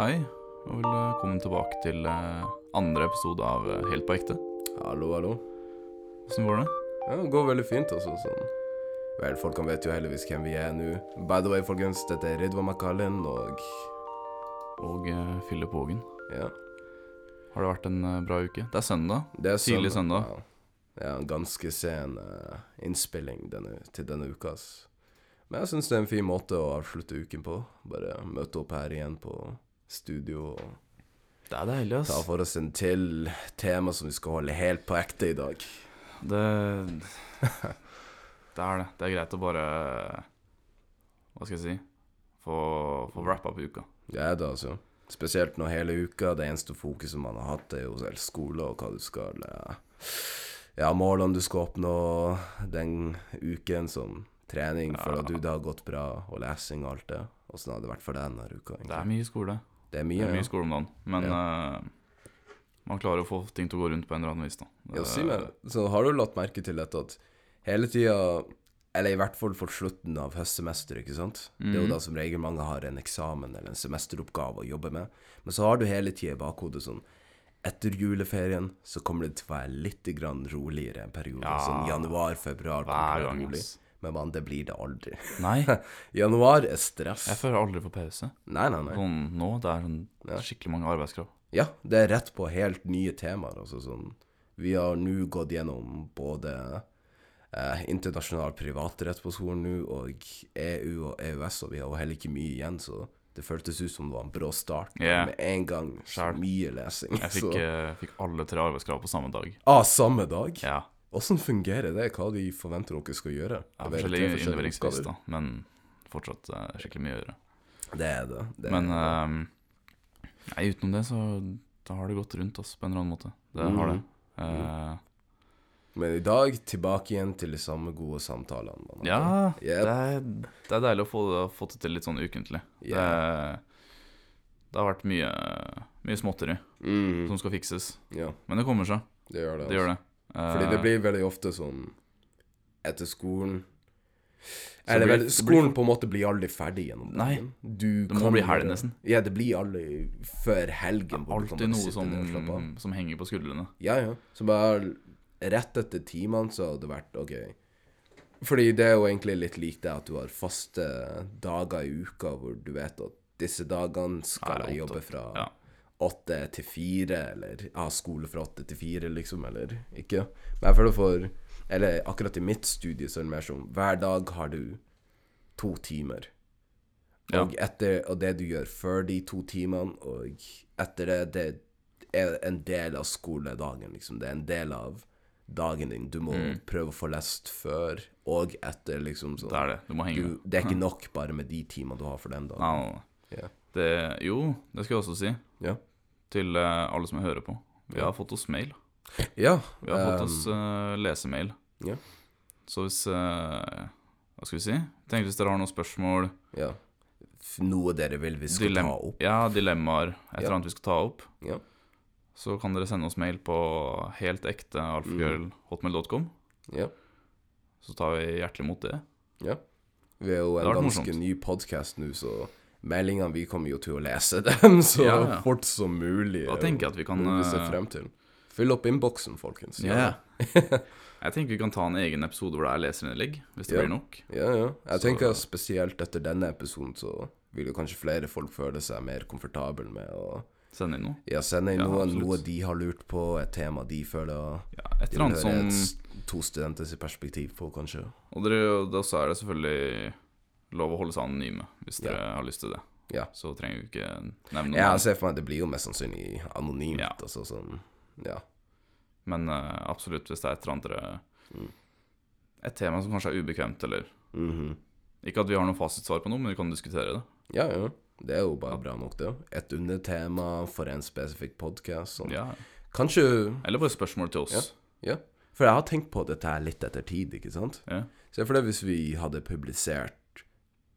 Hei, og velkommen tilbake til eh, andre episode av eh, Helt på ekte. Hallo, hallo. Åssen går det? Ja, det går veldig fint, Også, Sånn. Vel, folkene vet jo heldigvis hvem vi er nå. By the way, folkens, dette er Ridwan McCallin og Og uh, Philip Hågen. ja, Har det vært en bra uke? Det er søndag. det er Tidlig søndag. Ja. ja, en ganske sen uh, innspilling denne, til denne uka. Men jeg syns det er en fin måte å avslutte uken på. Bare møte opp her igjen på studio Det er deilig, ta for oss en til tema som vi skal holde helt på ekte i dag. Det Det er det. Det er greit å bare Hva skal jeg si Få, få wrappa på uka. Det er det, altså. Spesielt når hele uka det eneste fokuset man har hatt, er jo selv skole og hva du skal ja, ja, målene du skal oppnå den uken, som trening, Ja. føler du det har gått bra, og lesing og alt det. Åssen har det vært for deg denne uka? Det er mye skole. Det er Det mye, er mye ja. skole om dagen. Men eh, man klarer å få ting til å gå rundt på en eller annen vis, da. ja. Si meg, så har du lagt merke til dette at hele tida eller i hvert fall for slutten av høstsemesteret, ikke sant. Det er jo Mhm. da som regel mange har en eksamen eller en semesteroppgave å jobbe med. Men så har du hele tida i bakhodet sånn Etter juleferien så kommer det til å være litt grann roligere en periode. Ja. Sånn januar, februar kommer Hver gang, rolig. Men man, det blir det aldri. Nei, Januar er stress. jeg føler aldri på pause. Nei, nei, nei. Sånn nå, det er sånn skikkelig mange arbeidskrav. Ja, det er rett på helt nye temaer. Altså sånn Vi har nå gått gjennom både eh, internasjonal privatrett på skolen nå, og EU og EØS, og vi har jo heller ikke mye igjen, så det føltes ut som det var en brå start. Yeah. Med en gang så mye lesing. Jeg fikk, så. eh, fikk alle tre arbeidskrav på samme dag. Ah, samme dag? Ja, Åssen fungerer det? Hva de forventer dere skal gjøre? ja forskjellige innleveringsfrist, da, men fortsatt uh, skikkelig mye å gjøre. Det er det. det Men eh, nei, utenom det, så da har det gått rundt oss på en eller annen måte. Det har det. Uh, Men i dag tilbake igjen til de samme gode samtalene. ja, Yep. det er, det er deilig å få få det til litt sånn ukentlig. Det, det har vært mye, mye småtteri Mm, som skal fikses, Yeah. men det kommer seg. det gjør det. Det gjør det. Fordi Eh, det blir veldig ofte sånn etter skolen Eller blir- vel, skolen på en måte blir aldri ferdig gjennom Nei. Du det må kan bli helg nesten. Ja, det blir aldri før helgen. Det er Alltid noe som, som henger på skuldrene. Ja, ja. Så bare rett etter timene så hadde det vært OK. Fordi det er jo egentlig litt lik det at du har faste dager i uka hvor du vet at disse dagene skal jeg jobbe fra Ja. Åtte til fire, eller ha skole fra åtte til fire, liksom, eller ikke. Men jeg føler for Eller akkurat i mitt studie så er det mer sånn hver dag har du to timer. Ja. Og, etter, og det du gjør før de to timene, og etter det, det er en del av skoledagen, liksom. Det er en del av dagen din. Du må Mm. prøve å få lest før og etter, liksom. Sånn. Det er det. Du må henge Du, det er ikke nok bare med de timene du har for den dagen. No. nei. Det, jo, det skal jeg også si Ja. Til eh, alle som hører på. Vi har fått oss mail. Ja. Vi har fått um, oss uh, lesemail. ja. Så hvis uh, Hva skal vi si? Tenk hvis dere har noen spørsmål, ja. Noe dere vil vi skal dilem ta opp. ja, dilemmaer, et eller annet vi skal ta opp, Ja. så kan dere sende oss mail på helt ekte alfakrøll.hotmail.com. Ja. Så tar vi hjertelig imot det. ja. Vi er jo en ganske ny podkast nå, så meldingene Vi kommer jo til å lese dem så Ja, ja. fort som mulig. Da tenker jeg at vi kan ser eh, frem til. Fyll opp innboksen, folkens. Ja. Jeg tenker vi kan ta en egen episode hvor det er leserinnlegg, hvis det Ja. blir nok. Ja, ja. Jeg Så- tenker spesielt etter denne episoden så vil jo kanskje flere folk føle seg mer komfortable med å Sende inn noe. ja, sende inn Ja, noe, noe de har lurt på, et tema de føler Ja, et eller annet som to studenters perspektiv på, kanskje. Og da så er det selvfølgelig lov å holde seg anonyme hvis dere har lyst til det. Ja. Så trenger vi ikke nevne noe. Ja, jeg ser for meg det blir jo mest sannsynlig anonymt. Ja. Altså sånn Ja. Men uh, absolutt, hvis det er et eller annet dere Mm. Et tema som kanskje er ubekvemt, eller Mhm. Ikke at vi har noe fasitsvar på noe, men vi kan diskutere det. Ja, ja. Det er jo bare bra nok, det. Et undertema for en spesifikk podkast. Sånn. Ja. Kanskje Eller bare spørsmål til oss. Ja. For jeg har tenkt på dette litt etter tid, ikke sant? Ja. Se for deg hvis vi hadde publisert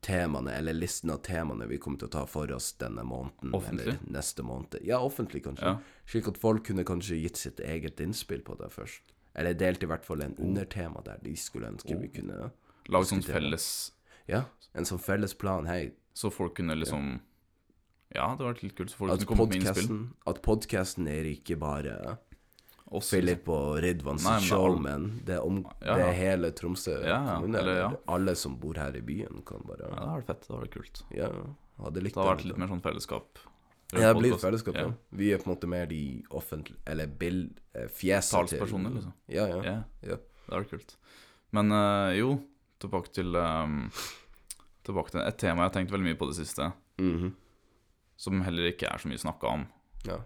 temaene, eller listen av temaene vi kommer til å ta for oss denne måneden, Offentlig? eller neste måned. Ja, offentlig, kanskje. Ja. Slik at folk kunne kanskje gitt sitt eget innspill på det først. Eller delt i hvert fall en undertema der de skulle ønske vi kunne Lage sånn felles Ja, en sånn felles plan. Hei, Så folk kunne liksom Ja, det hadde vært litt kult. Så folk At kunne komme med innspill. at podcasten er ikke bare Også, Philip og Ridvan Nei, sitt men show, alle- men det om, Ja, det er hele Tromsø Ja, kommune. eller ja. Alle som bor her i byen, kan bare Ja, det hadde vært fett. Det hadde vært kult. Ja, hadde likt Det hadde vært litt mer sånn fellesskap. Ja, det blir podcast. fellesskap, ja. Vi er på en måte mer de offentlige Eller bild, eh, fjeset til Talspersoner, liksom. Ja, ja. Ja, det hadde vært kult. Men eh, jo, tilbake til um, Tilbake til et tema jeg har tenkt veldig mye på det siste, Mhm. som heller ikke er så mye snakka om, ja.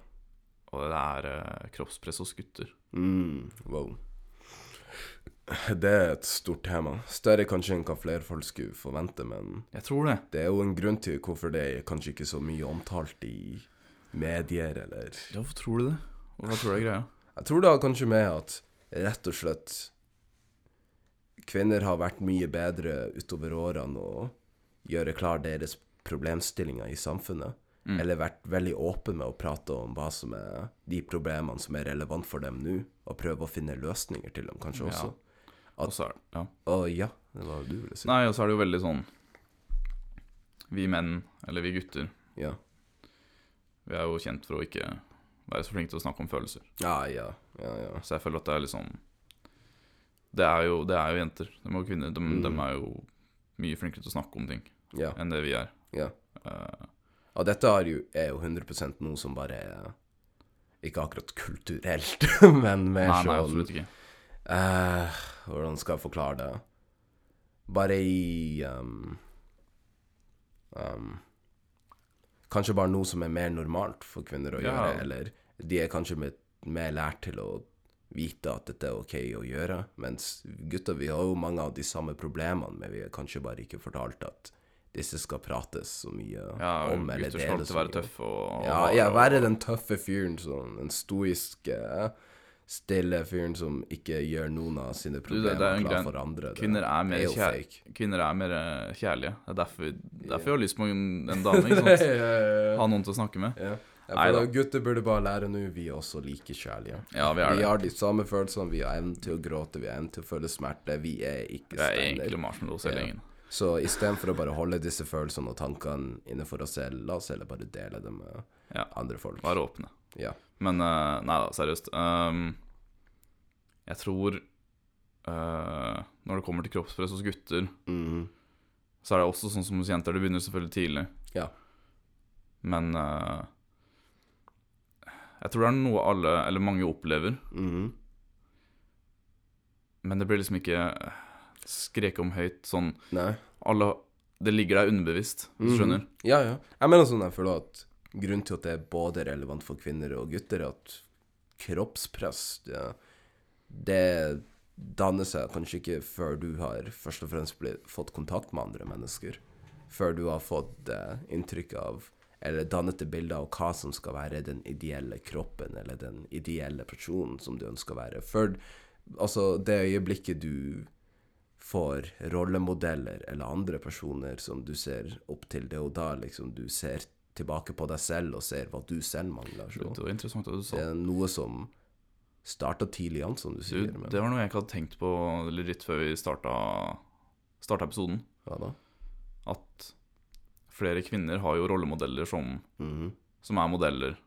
Og det er eh, kroppspress hos gutter. Mm, wow. Det er et stort tema. Større kanskje enn hva flere folk skulle forvente, men Jeg tror det. det er jo en grunn til hvorfor det er kanskje ikke så mye omtalt i medier, eller Ja, Hvorfor tror du det? Hva tror du er greia? Jeg tror det har kanskje med at rett og slett kvinner har vært mye bedre utover årene å gjøre klar deres problemstillinger i samfunnet. Mm. Eller vært veldig åpen med å prate om hva som er de problemene som er relevant for dem nå, og prøve å finne løsninger til dem, kanskje Ja. også. Og så er ja. Og ja, det var det du ville si. Nei, og så er det jo veldig sånn Vi menn, eller vi gutter, Ja. vi er jo kjent for å ikke være så flinke til å snakke om følelser. ja, ja, ja, ja. Så jeg føler at det er liksom Det er jo, det er jo jenter. De er jo kvinner. De, Mm. de er jo mye flinkere til å snakke om ting ja, enn det vi er. ja. Eh, Og dette er jo, er jo 100 noe som bare er Ikke akkurat kulturelt, men mer nei, nei, sånn absolutt ikke. Uh, hvordan skal jeg forklare det? Bare i um, um, Kanskje bare noe som er mer normalt for kvinner å Ja. gjøre, eller de er kanskje mer, mer lært til å vite at dette er ok å gjøre, mens gutter, vi har jo mange av de samme problemene, men vi har kanskje bare ikke fortalt at disse skal prates så mye Ja, om, eller det er deles alltid så være tøffe og, og Ja, ja, være den tøffe fyren, sånn, den stoiske, stille fyren som ikke gjør noen av sine det- problemer det er en klar for andre. Det Kvinner er mer, kjær, kvinner er mer eh, kjærlige. Det er derfor, derfor jeg har lyst på en, en dame. Ikke sant? Ha noen til å snakke med. ja. Nei da. gutter burde bare lære nå, vi er også like kjærlige. Ja, vi er Vi har de samme følelsene, vi har evnen til å gråte, vi har evnen til å føle smerte, vi er ikke Vi er stenner. egentlig marshmallows hele Ja. Så istedenfor å bare holde disse følelsene og tankene innenfor oss selv, la oss heller bare dele dem med Ja. andre folk. Være åpne. Ja. Men uh, nei da, seriøst. Um, jeg tror uh, Når det kommer til kroppspress hos gutter, mm. så er det også sånn som hos jenter. Det begynner selvfølgelig tidlig. Ja. Men uh, jeg tror det er noe alle, eller mange, opplever. Mm. Men det blir liksom ikke skreket om høyt sånn Nei. alle, Det ligger der underbevisst, hvis du skjønner. Mm. Ja, ja. Jeg mener sånn, jeg føler at grunnen til at det er både relevant for kvinner og gutter, er at kroppspress, det, det danner seg kanskje ikke før du har først og fremst blitt, fått kontakt med andre mennesker. Før du har fått eh, inntrykk av, eller dannet et bilde av hva som skal være den ideelle kroppen, eller den ideelle personen som du ønsker å være. Før, altså, det øyeblikket du får rollemodeller eller andre personer som du ser opp til, det er jo da liksom du ser tilbake på deg selv og ser hva du selv mangler. Så. Det var interessant at du sa Det er noe som starta tidlig an, som du sier. Du, Det var noe jeg ikke hadde tenkt på litt før vi starta, starta episoden. hva da? At flere kvinner har jo rollemodeller som, Mhm. som er modeller.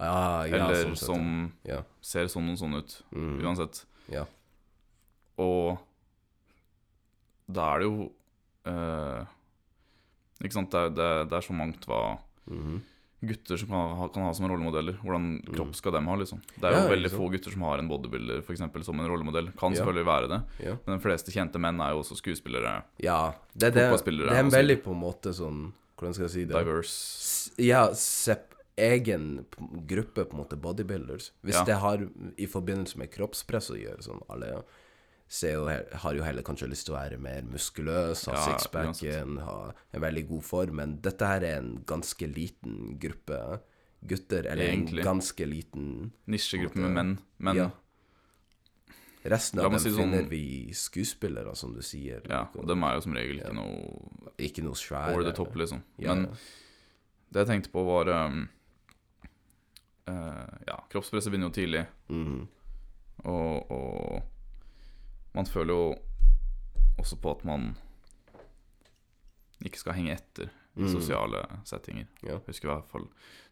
Ah, ja, eller sånn som ja. ser sånn og sånn ut. Mm. Uansett. Ja. Og da er det jo uh, Ikke sant, det er, det, er- det er så mangt hva Mhm. gutter som kan ha, kan ha som rollemodeller. Hvordan kropp skal dem ha, liksom. Det er jo Ja, ikke veldig sant. få gutter som har en bodybuilder for eksempel, som en rollemodell. Kan Ja. selvfølgelig være det, Ja. men de fleste kjente menn er jo også skuespillere. ja. Det, det, Fotballspillere, det er en altså. veldig på en måte sånn Hvordan skal jeg si det? Diverse. S- Ja, sepp egen p- gruppe, på en måte, bodybuilders. Hvis Ja. det har i forbindelse med kroppspress å gjøre, sånn alle jo, har jo heller kanskje lyst til å være mer muskuløs, ha Ja, sixpacken, ha en veldig god form, men dette her er en ganske liten gruppe gutter, eller Egentlig. en ganske liten Nisjegruppe med menn. Men Ja. Resten av dem si sånn- finner vi skuespillere, som du sier. ja, like, og dem er jo som regel Ja. ikke noe Ikke noe svære. over the top, liksom. Ja, Men det jeg tenkte på, var um, uh, Ja, kroppspresset begynner jo tidlig, mm. og, og man føler jo også på at man ikke skal henge etter i Mm. sosiale settinger. Ja. Husker i hvert fall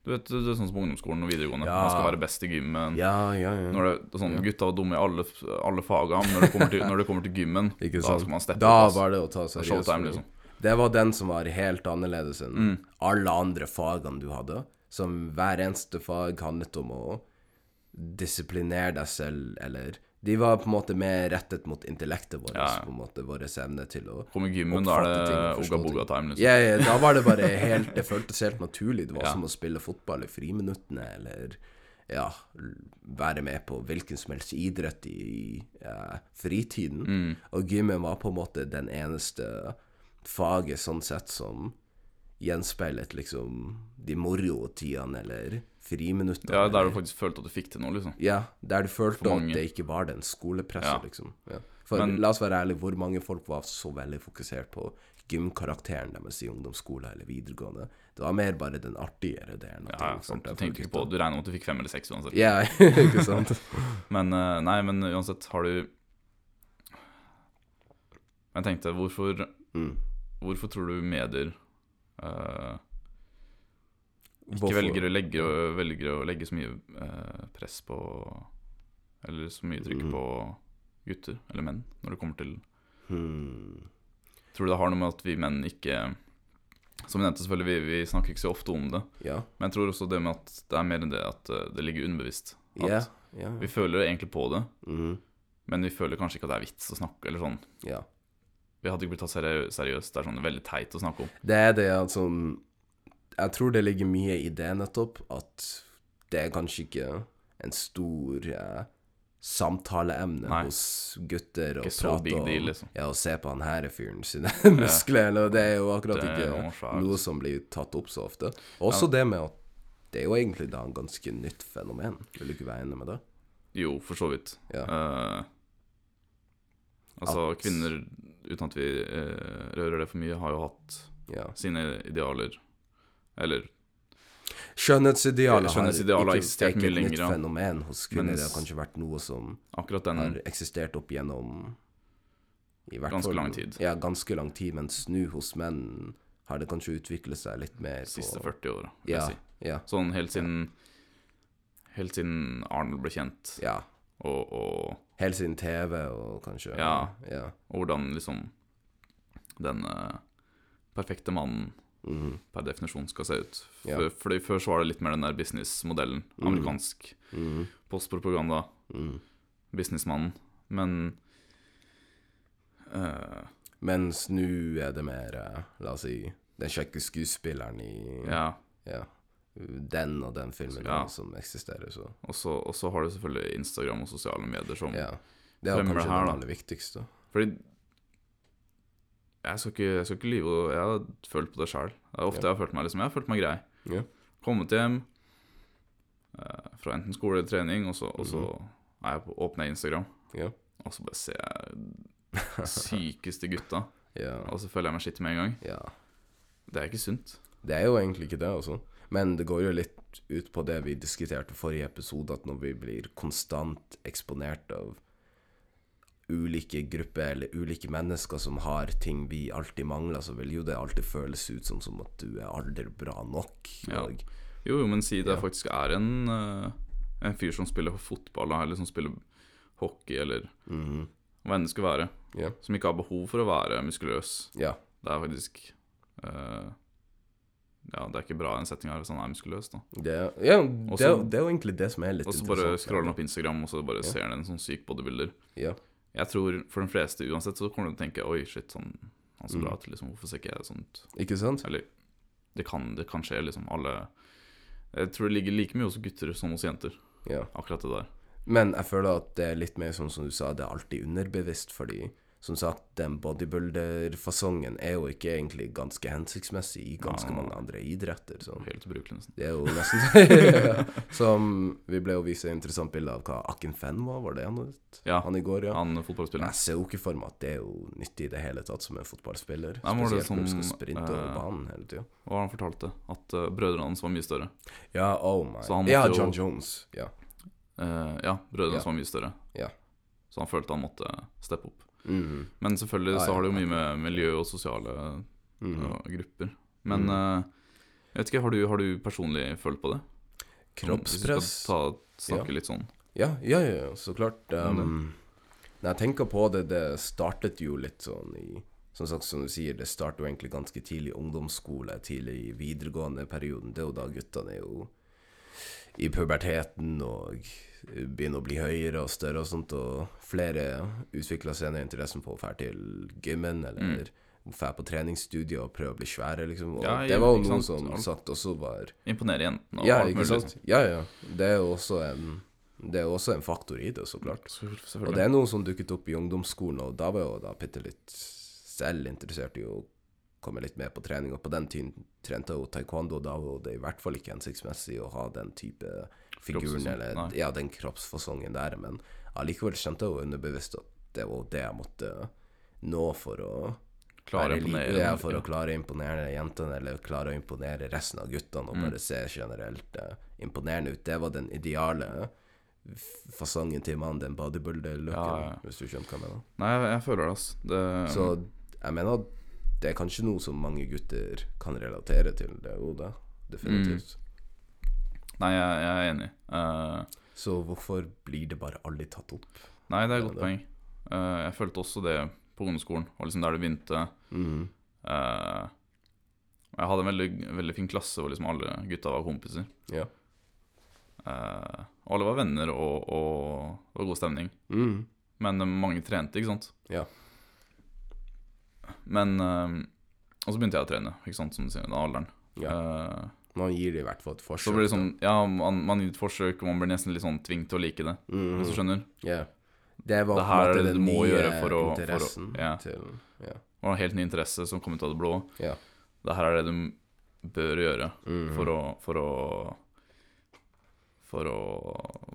Du vet, det er sånn som på ungdomsskolen og videregående. Ja. Man skal være best i gymmen. Ja, ja, ja. Når det, sånn. Gutta var dumme i alle, alle fagene, men når det kommer til, det kommer til gymmen, da skal man steppe Da opp. var det å ta er seriøst. showtime, liksom. Det var den som var helt annerledes enn Mm. alle andre fagene du hadde. Som hver eneste fag handlet om å disiplinere deg selv, eller De var på en måte mer rettet mot intellektet vårt, Ja, ja. på en måte vår evne til å Kommer gymmen, da er det forstå Oga Boga time, liksom. Ja, ja, da var det bare helt Det føltes helt naturlig. Det var som å spille fotball i friminuttene, eller ja, være med på hvilken som helst idrett i eh, fritiden. Mm. Og gymmen var på en måte den eneste faget sånn sett som gjenspeilet liksom de moro-tidene eller friminuttene. Ja, der du faktisk følte at du fikk til noe, liksom. ja, der du følte at det ikke var den skolepresset, Ja. liksom. Ja. For Men- la oss være ærlige, hvor mange folk var så veldig fokusert på gymkarakteren deres i ungdomsskole eller videregående? Det var mer bare den artigere delen. Ja, Ja, sant. Du ikke på. Du regner med at du fikk fem eller seks uansett. Ja, ikke sant? Men eh, nei, men uansett, har du Jeg tenkte, hvorfor Mm. Hvorfor tror du medier eh, ikke velger, å legge, velger å legge så mye eh, press på Eller så mye trykk Mhm. på gutter, eller menn, når det kommer til Hmm. Tror du det har noe med at vi menn ikke Som vi nevnte, selvfølgelig, vi, vi snakker ikke så ofte om det. Ja. Men jeg tror også det med at det er mer enn det at eh, det ligger underbevisst. At yeah. Yeah. Vi føler egentlig på det, mm. men vi føler kanskje ikke at det er vits å snakke. Eller sånn Yeah. Vi hadde ikke blitt tatt seriøst. Det er sånn veldig teit å snakke om. Det er det at sånn Jeg tror det ligger mye i det, nettopp, at det er kanskje ikke en stor eh, samtaleemne Nei. hos gutter å prate om deal, liksom. Ja, å se på han her fyren sine muskler. eller Det er jo akkurat er ikke noe noe som blir tatt opp så ofte. Også det med at det er jo egentlig da en ganske nytt fenomen. Vil du ikke være enig med det? Jo, for så vidt. Ja. Uh, altså, At- kvinner, uten at vi uh, rører det for mye, har jo hatt ja. sine idealer. Eller Skjønnhetsidealet har ikke, mye et nytt fenomen hos kvinner. Mens- Det har kanskje vært noe som den har eksistert opp gjennom Ganske fall- lang tid. Ja, ganske lang tid, mens nå hos menn har det kanskje utviklet seg litt mer siste 40 åra, vil Ja, jeg si. ja, Sånn helt siden Helt siden Arnold ble kjent, ja. og, og, Helt siden TV og kanskje Ja. ja. og hvordan liksom den uh, perfekte mannen mhm, per definisjon skal se ut. Ja. For, fordi Før så var det litt mer den der businessmodellen. Amerikansk Mm. postpropaganda. Mm. Businessmannen. Men uh, Mens nå er det mer, eh, la oss si, den kjekke skuespilleren i Ja. ja, den og den filmen Ja. som eksisterer, så Og så har du selvfølgelig Instagram og sosiale medier som ja. Det er kanskje her, det aller viktigste. Fordi jeg skal ikke, jeg skal ikke lyve, jeg har følt på det sjøl. Det er ofte jeg har følt meg liksom, jeg har følt meg grei. Ja. Kommet hjem eh, fra enten skole eller trening, og så, og så er jeg på åpner jeg Instagram, Ja. og så bare ser jeg sykeste gutta, Ja. og så føler jeg meg skitt med en gang. ja. Det er ikke sunt. Det er jo egentlig ikke det, altså. Men det går jo litt ut på det vi diskuterte forrige episode, at når vi blir konstant eksponert av ulike grupper eller ulike mennesker som har ting vi alltid mangler, så vil jo det alltid føles ut som, som at du er aldri bra nok. Ja. Jo, jo, men si det Ja. faktisk er en, eh, en fyr som spiller fotball, eller som spiller hockey, eller Mhm. hva enn det skulle være, ja. som ikke har behov for å være muskuløs. ja. Det er faktisk uh, Ja, det er ikke bra en setting her hvis han er muskuløs, da. Det, ja, det, er, det er jo egentlig det som er litt Og så bare scroller han opp Instagram, og så bare ser han en sånn syk bodybuilder. Ja. Jeg tror for de fleste uansett så kommer du til å tenke Oi, shit, sånn, han så Mm. bra ut, liksom. Hvorfor ser ikke jeg sånt? Ikke sant? Eller det kan, det kan skje, liksom. Alle Jeg tror det ligger like mye hos gutter som hos jenter, Ja. akkurat det der. Men jeg føler at det er litt mer sånn som du sa, det er alltid underbevisst, fordi som sagt, den bodybuilder-fasongen er jo ikke egentlig ganske hensiktsmessig i ganske nei, mange andre idretter. Sånn. Helt ubrukelig, nesten. Det er jo nesten ja. Som Vi ble jo vist et interessant bilde av hva Akin Fenn var, var det han het? Ja, Han i går, ja. han fotballspilleren. jeg ser jo ikke for meg at det er jo nyttig i det hele tatt som en fotballspiller. Nei, spesielt det Spesielt når du skal sprinte over eh, banen hele tida. Og han fortalte at uh, brødrene hans var mye større. Ja, oh my. Ja, jo- John Jones. Ja. Uh, ja, brødrene Ja. hans var mye større. Ja. Så han følte han måtte steppe opp. Mhm. Men selvfølgelig så har det jo mye med miljø og sosiale mm. ja, grupper. Men eh, jeg vet ikke, har du, har du personlig følt på det? Kroppspress Hvis du skal ta, snakke litt sånn. Ja, ja, ja, ja, så klart. Um, når jeg tenker på det, det startet jo litt sånn i Som sagt, som du sier, det startet jo egentlig ganske tidlig i ungdomsskole, tidlig i videregående perioden. Det er jo da guttene er jo i puberteten og begynner å bli høyere og større og sånt, og flere utvikler senere interessen på å dra til gymmen eller dra på treningsstudier og prøve å bli svære, liksom. Og Mm. Ja, det var jo noen noe som sagt også var Imponere jentene og Ja, alt ikke mulig. sant? Ja, ja. Det er jo også en Det er også en faktor i det, så klart. Og det er noe som dukket opp i ungdomsskolen, og da var jeg jo da bitte litt selv interessert i å komme litt med på trening. Og på den tiden trente hun taekwondo, da var det i hvert fall ikke hensiktsmessig å ha den type figuren, eller nei. ja, den kroppsfasongen der. Men allikevel kjente jeg jo underbevisst at det var det jeg måtte nå for å Klare imponere. Ja, for å klare å imponere jentene, eller klare å imponere resten av guttene, og Mm. bare se generelt uh, imponerende ut. Det var den ideale fasongen til mannen, den bodybuilder-looken, Ja, ja. hvis du skjønner hva jeg mener. Nei, jeg, jeg føler det, altså. Det, Så jeg mener at det er kanskje noe som mange gutter kan relatere til, det Oda. Definitivt. Mm. Nei, jeg, jeg er enig. Uh, Så hvorfor blir det bare aldri tatt opp? nei, det er et godt det- poeng. Uh, jeg følte også det på ungdomsskolen, og liksom der det begynte. Mm. Uh, jeg hadde en veldig, veldig fin klasse hvor liksom alle gutta var kompiser. Ja. Uh, alle var venner, og, og det var god stemning. Mm. Men mange trente, ikke sant? Ja. Men eh, Og så begynte jeg å trene, ikke sant, som du sier, den alderen. ja. Eh, Man gir det i hvert fall et forsøk. så blir det sånn Ja, man, man gir et forsøk, og man blir nesten litt sånn tvunget til å like det, Mm hvis du skjønner. Yeah. Det var Det her er det du må gjøre for å- for å- ja. til Ja. Og en helt ny interesse som kom ut av det blå. Ja. Det her er det du bør gjøre Mhm. for å For å For å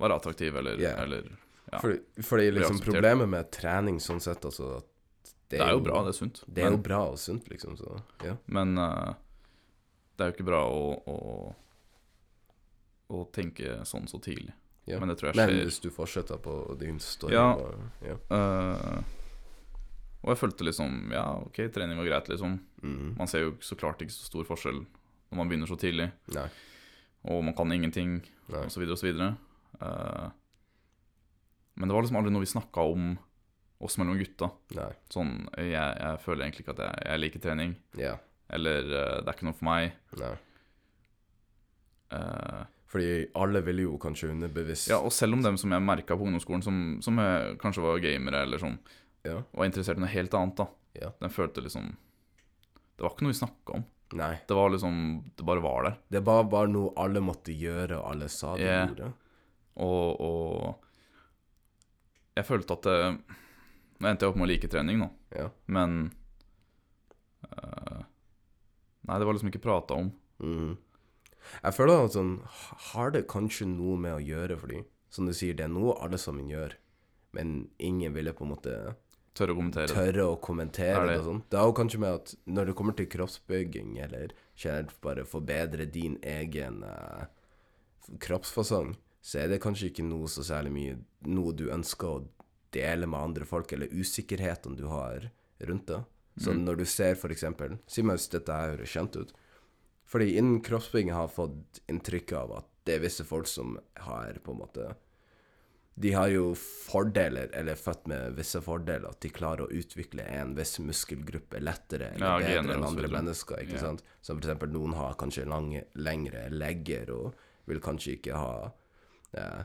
være attraktiv, eller, yeah. eller ja. Fordi, fordi liksom problemet med trening sånn sett, altså at Det er jo bra, det er sunt. Det er men, jo bra og sunt, liksom, så ja. men uh, det er jo ikke bra å, å Å tenke sånn så tidlig. ja. Men det tror jeg Men hvis du fortsetter på din story Ja. bare, ja. Uh, og jeg følte liksom Ja, ok, trening var greit, liksom. Mhm. Man ser jo så klart ikke så stor forskjell når man begynner så tidlig, Nei. og man kan ingenting, Nei. og så videre og så videre. Uh, men det var liksom aldri noe vi snakka om oss mellom gutta. Nei. Sånn, jeg, jeg føler egentlig ikke at jeg, jeg liker trening, Ja. eller uh, det er ikke noe for meg. Nei. Uh, Fordi alle ville jo kanskje underbevisst ja, og selv om dem som jeg merka på ungdomsskolen, som, som jeg, kanskje var gamere, eller sånn, Ja. var interessert i noe helt annet, da, Ja. den følte liksom Det var ikke noe vi snakka om. Nei. Det var liksom Det bare var der. Det var bare noe alle måtte gjøre, og alle sa de Ja. gjorde. Og, og jeg følte at det, Nå endte jeg opp med å like trening, nå, Ja. men eh, Nei, det var liksom ikke prata om. Mhm. Jeg føler at sånn Har det kanskje noe med å gjøre, fordi som du sier, det er noe alle sammen gjør, men ingen ville på en måte Tørre å kommentere det. tørre å kommentere Er det. det- og sånn. Det er jo kanskje med at når det kommer til kroppsbygging, eller generelt bare forbedre din egen eh, kroppsfasong, så er det kanskje ikke noe så særlig mye noe du ønsker å dele med andre folk, eller usikkerhetene du har rundt det. Så Mm. når du ser eksempel Si meg hvis dette her høres kjent ut. Fordi innen kroppsbygging har jeg fått inntrykk av at det er visse folk som har på en måte De har jo fordeler, eller er født med visse fordeler, at de klarer å utvikle en viss muskelgruppe lettere eller Ja, bedre enn andre mennesker. ikke Ja. sant? Som eksempel noen har kanskje lange, lengre legger og vil kanskje ikke ha eh,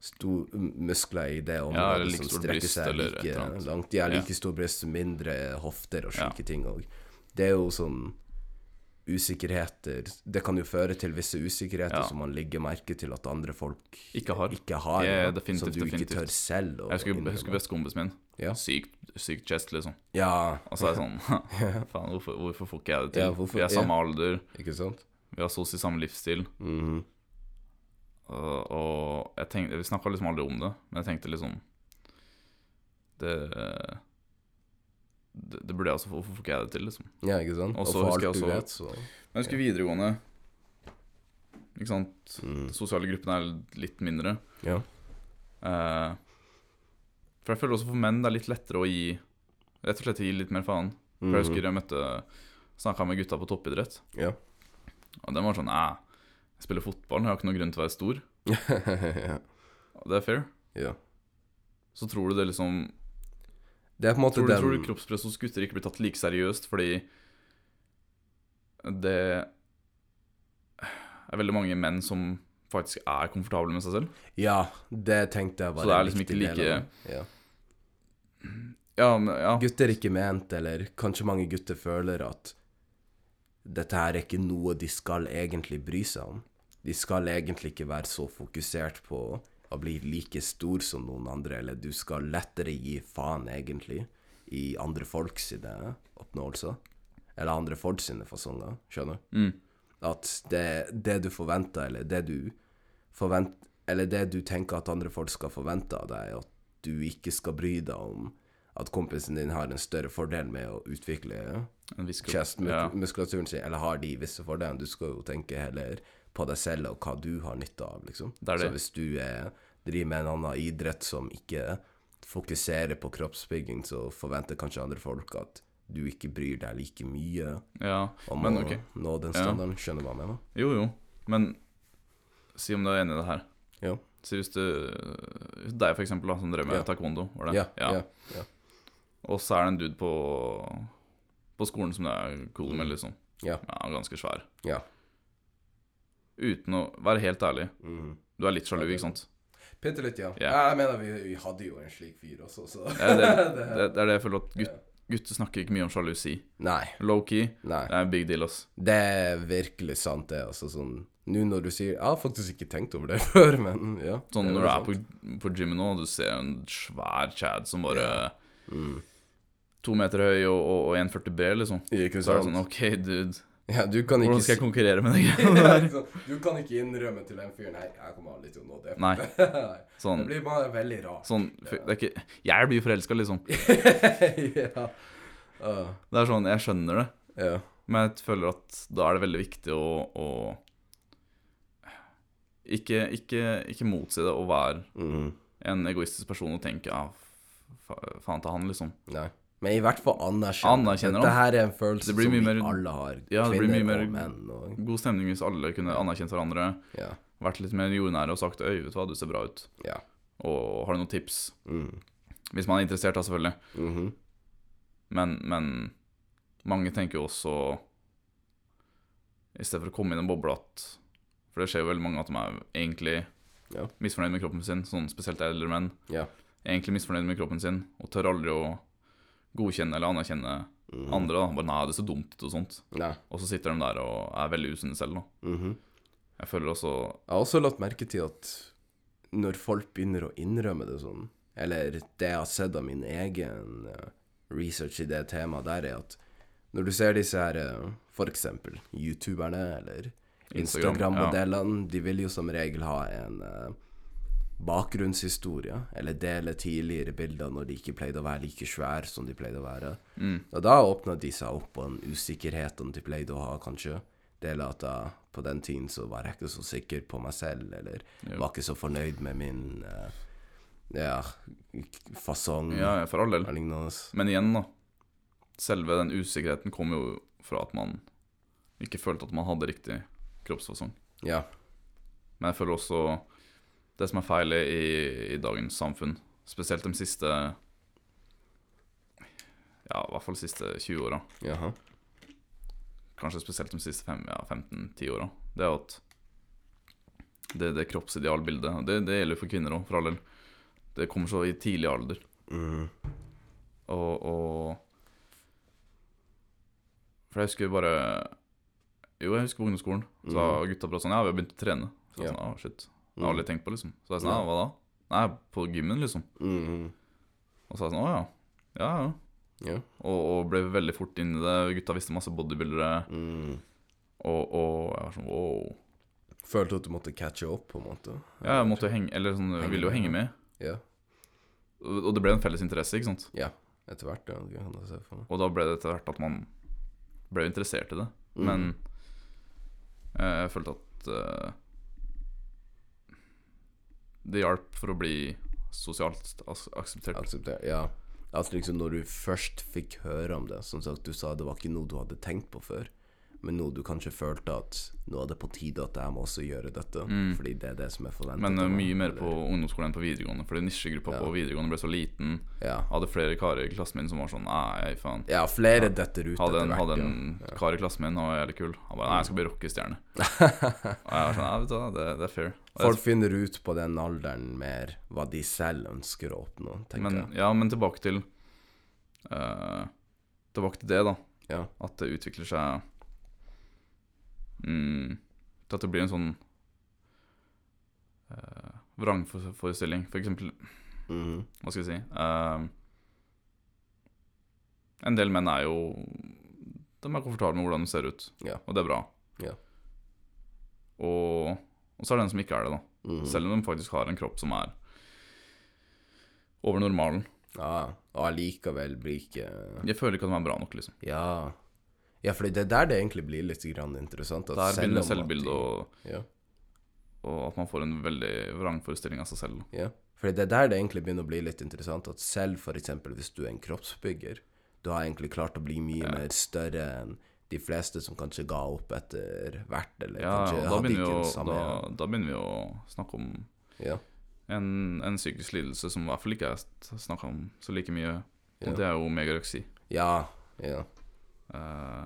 sto, muskler i det området ja, like som strekker seg like langt. De har Ja. like stor bryst, mindre hofter og Ja. ting. Og det er jo sånn usikkerheter Det kan jo føre til visse usikkerheter Ja. som man legger merke til at andre folk Ikke har. ikke har Ja, ja, definitivt, som du ikke tør selv å Jeg husker, innrømme. husker bestekompisen min. Ja. Sykt, syk chest, liksom. Ja, Og så er jeg sånn Faen, hvorfor, hvorfor får ikke jeg det til? Ja, hvorfor- Vi er samme alder, ikke sant? vi har så å si samme livsstil. Mm Og, og jeg tenkte, Vi snakka liksom aldri om det, men jeg tenkte liksom Det det, det burde jeg også få. Hvorfor får ikke jeg det til, liksom? Ja, ikke sant? Og Og så for husker alt jeg du også- vet, så Jeg husker videregående Ikke sant? mm. Sosiale gruppene er litt mindre. Ja. Eh, for jeg føler også for menn det er litt lettere å gi Rett og slett gi litt mer faen. For jeg Mhm. husker jeg møtte snakka med gutta på toppidrett, Ja. og de var sånn Æh, jeg spiller fotball, jeg har ikke noen grunn til å være stor. ja. Det er fair. ja. Så tror du det liksom Det er Tror du, den tror du kroppspress hos gutter ikke blir tatt like seriøst fordi det er veldig mange menn som faktisk er komfortable med seg selv? Ja, det tenkte jeg var Så det er liksom ikke av. Ja. Ja, men, ja. Gutter ikke ment, eller kanskje mange gutter føler at dette her er ikke noe de skal egentlig bry seg om. De skal egentlig ikke være så fokusert på å bli like stor som noen andre, eller du skal lettere gi faen, egentlig, i andre folk sine oppnåelser. Eller andre folk sine fasonger, skjønner du? Mm. At det, det du forventer, eller det du forvent, Eller det du tenker at andre folk skal forvente av deg, at du ikke skal bry deg om at kompisen din har en større fordel med å utvikle En viss chest-muskulaturen sin, eller har de visse fordelene. Du skal jo tenke heller på deg selv og hva du har nytte av, liksom. Det det. Så hvis du er, driver med en annen idrett som ikke fokuserer på kroppsbygging, så forventer kanskje andre folk at du ikke bryr deg like mye Ja, om men å okay. nå den Ja. standarden. Skjønner du hva jeg mener? Jo, jo. Men si om du er enig i det her. Ja. Si hvis du Deg, for eksempel, da, som drev med Ja. taekwondo. Var det? Ja, ja, ja. Og så er det en dude på, på skolen som det er cool med, liksom. Ja. Ja, ganske svær. Ja. Uten å være helt ærlig. Mm. Du er litt sjalu, ikke sant? Bitte litt, ja. Ja. Jeg mener vi, vi hadde jo en slik fyr også, så Ja, det, det, det er det jeg føler at gutt, gutter snakker ikke mye om sjalusi. Nei. Low-key, det er en big deal, ass. Det er virkelig sant, det. Altså sånn Nå når du sier Jeg har faktisk ikke tenkt over det før, men ja. Sånn når du er på, på gymmet nå, og du ser en svær chad som bare Mm. To meter høy og, og, og 1,40 bred, liksom. Ikke Så er det sånn OK, dude. Ja, du kan ikke Hvordan skal jeg konkurrere med deg? Du kan ikke innrømme til den fyren Nei, jeg kommer aldri til å nå det. Nei. Sånn, Det blir bare veldig rart. sånn Det ikke Jeg blir forelska, liksom. ja. uh. Det er sånn Jeg skjønner det, ja. men jeg føler at da er det veldig viktig å, å ikke, ikke, ikke motsi det å være mm. en egoistisk person og tenke ah, faen til han, liksom. Nei. Men i hvert fall anerkjenne. Anerkjenner Dette her er en følelse som vi mer- alle har. Ja, det blir mye mer- og menn. Og, God stemning hvis alle kunne anerkjent hverandre, ja. vært litt mer jordnære og sagt 'øy, vet du hva, du ser bra ut', Ja. og har du noen tips? Mm. Hvis man er interessert, da, selvfølgelig. Mhm. Men, men mange tenker jo også I stedet for å komme inn i en boble at For det skjer jo veldig mange at de er egentlig Ja. misfornøyd med kroppen sin, sånn spesielt eldre menn. Ja. Egentlig misfornøyd med kroppen sin og tør aldri å godkjenne eller anerkjenne mm. andre. da Bare 'nei, det er så dumt ut' og sånt. Nei. Og så sitter de der og er veldig usunne selv. da Mhm. Jeg føler også Jeg har også lagt merke til at når folk begynner å innrømme det sånn, eller det jeg har sett av min egen eh, research i det temaet der, er at når du ser disse her, f.eks. for eksempel youtuberne eller Instagram, Instagram-modellene, de vil jo som regel ha en eh, bakgrunnshistorie, eller dele tidligere bilder når de ikke pleide å være like svære som de pleide å være. mm, Og da åpna de seg opp på en usikkerhet de pleide å ha, kanskje. Dele at jeg på den tiden så var jeg ikke så sikker på meg selv, eller Jo. var ikke så fornøyd med min uh, ja, fasong Ja, ja, for all del. Men igjen, da. Selve den usikkerheten kom jo fra at man ikke følte at man hadde riktig kroppsfasong. Ja. Men jeg føler også det som er feil i, i dagens samfunn, spesielt de siste Ja, i hvert fall de siste 20 åra, kanskje spesielt de siste ja, 15-10 åra, det er at det, det kroppsidealbildet det, det gjelder jo for kvinner òg, for all del. Det kommer så i tidlig alder. Mm. Og, og For jeg husker bare Jo, jeg husker på ungdomsskolen. Så mm. gutta bare sånn Ja, vi har begynt å trene. Så Ja. sånn, ah, shit. Det har jeg aldri tenkt på, liksom. Så jeg sa, Ja. hva da? Nei, på gymmen, liksom. Mhm. Og så er jeg sånn, å ja. Ja, ja. Ja. Og, og ble veldig fort inn i det. Gutta visste masse bodybuildere. Mm. Og, og jeg var sånn, wow. Følte at du måtte catche opp, på en måte? Ja, jeg måtte jo henge Eller sånn, henge ville jo henge med. Ja. Og, det ble en felles interesse, ikke sant. ja. Etter hvert, ja. Jeg. Og da ble det etter hvert at man ble interessert i det. Mm. Men eh, jeg følte at eh, det hjalp for å bli sosialt akseptert. akseptert. Ja. Altså liksom når du først fikk høre om det Som sagt, du sa det var ikke noe du hadde tenkt på før Men noe du kanskje følte at Nå er det på tide at jeg må også gjøre dette Fordi det er det som er forventet Men uh, mye mer på ungdomsskolen enn på videregående. Fordi nisjegruppa Ja. på videregående ble så liten. Ja, hadde flere karer i klassen min som var sånn Nei, faen. ja flere detter ut Hadde en, hadde en ja. kar i klassen min, han var jævlig kul. Han bare Nei, jeg skal bli rockestjerne. og jeg var sånn Nei, vet du hva, det, det er fair. Folk finner ut på den alderen mer Hva de selv ønsker å oppnå, tenker men, jeg ja, men tilbake til uh, Tilbake til det, da. Ja, At det utvikler seg mm, Til at det blir en sånn uh, vrangforestilling. For eksempel mhm, Hva skal jeg si uh, En del menn er jo De er komfortable med hvordan de ser ut, Ja. og det er bra. Ja. Og, og så er det den som ikke er det, da. Mm. Selv om de faktisk har en kropp som er over normalen. Ja, og allikevel blir ikke Jeg føler ikke at de er bra nok, liksom. Ja. ja, for det er der det egentlig blir litt grann interessant. Der begynner selvbildet og, ja, og at man får en veldig vrangforestilling av seg selv. ja. for det er der det egentlig begynner å bli litt interessant. At selv eksempel hvis du er en kroppsbygger, du har egentlig klart å bli mye Ja. mer større enn de fleste som kanskje ga opp etter hvert, eller Ja, kanskje da hadde ikke den samme da, da begynner vi å snakke om Ja. en, en psykisk lidelse som i hvert fall ikke jeg snakka om så like mye. Og det er jo megareksi. ja, ja. Uh,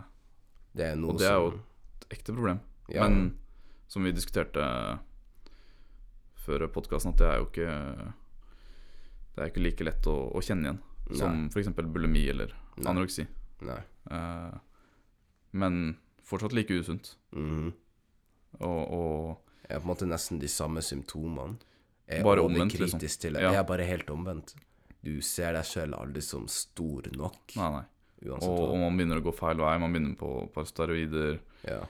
Det er noe Og det er jo et ekte problem. Men som vi diskuterte før podkasten, at det er jo ikke Det er ikke like lett å, å kjenne igjen som f.eks. bulimi eller Nei. anoreksi. Nei. Eh, men fortsatt like usunt. Mm. Og, og er på en måte nesten de samme symptomene. Jeg Bare omvendt, liksom. til det. Ja. Jeg er bare helt omvendt. Du ser deg selv aldri som stor nok, Nei, nei. uansett Og, og man begynner å gå feil vei. Man begynner på, på steroider. Ja.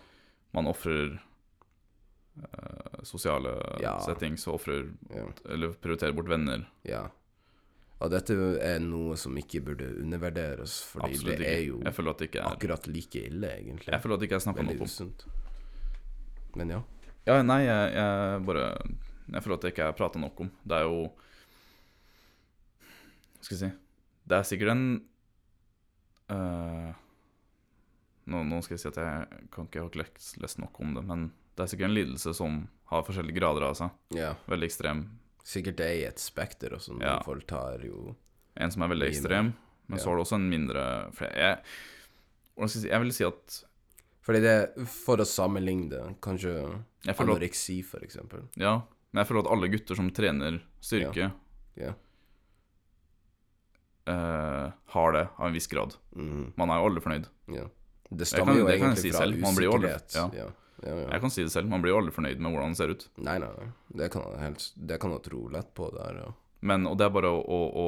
Man ofrer eh, sosiale Ja. settings og ofrer. Eller prioriterer bort venner. ja. Og dette er noe som ikke burde undervurderes, fordi Absolutt det er jo det er akkurat like ille, egentlig. Jeg føler at det ikke er snakka nok om. Men ja. Ja, nei, jeg, jeg bare Jeg føler at det ikke er prata nok om. Det er jo Hva skal jeg si Det er sikkert en uh, nå, nå skal jeg si at jeg kan ikke ha lest, lest nok om det, men det er sikkert en lidelse som har forskjellige grader av seg. ja. Veldig ekstrem. Sikkert det er i et spekter, også. Ja. Folk tar jo En som er veldig ekstrem, men Ja. så har du også en mindre jeg, jeg, vil si at Fordi det, for å sammenligne det, kanskje jeg at, anoreksi, for eksempel. Ja, men jeg føler at alle gutter som trener styrke, Ja. Uh, har det av en viss grad. Mm. Man er jo aldri fornøyd. Ja. Det stammer jo det egentlig si fra usikkerhet. ja. Ja. Ja, ja. Jeg kan si det selv, man blir jo aldri fornøyd med hvordan det ser ut. Nei, nei, nei. Det kan jeg helst Det kan jeg tro lett på der, ja. Men, og det er bare å, å, å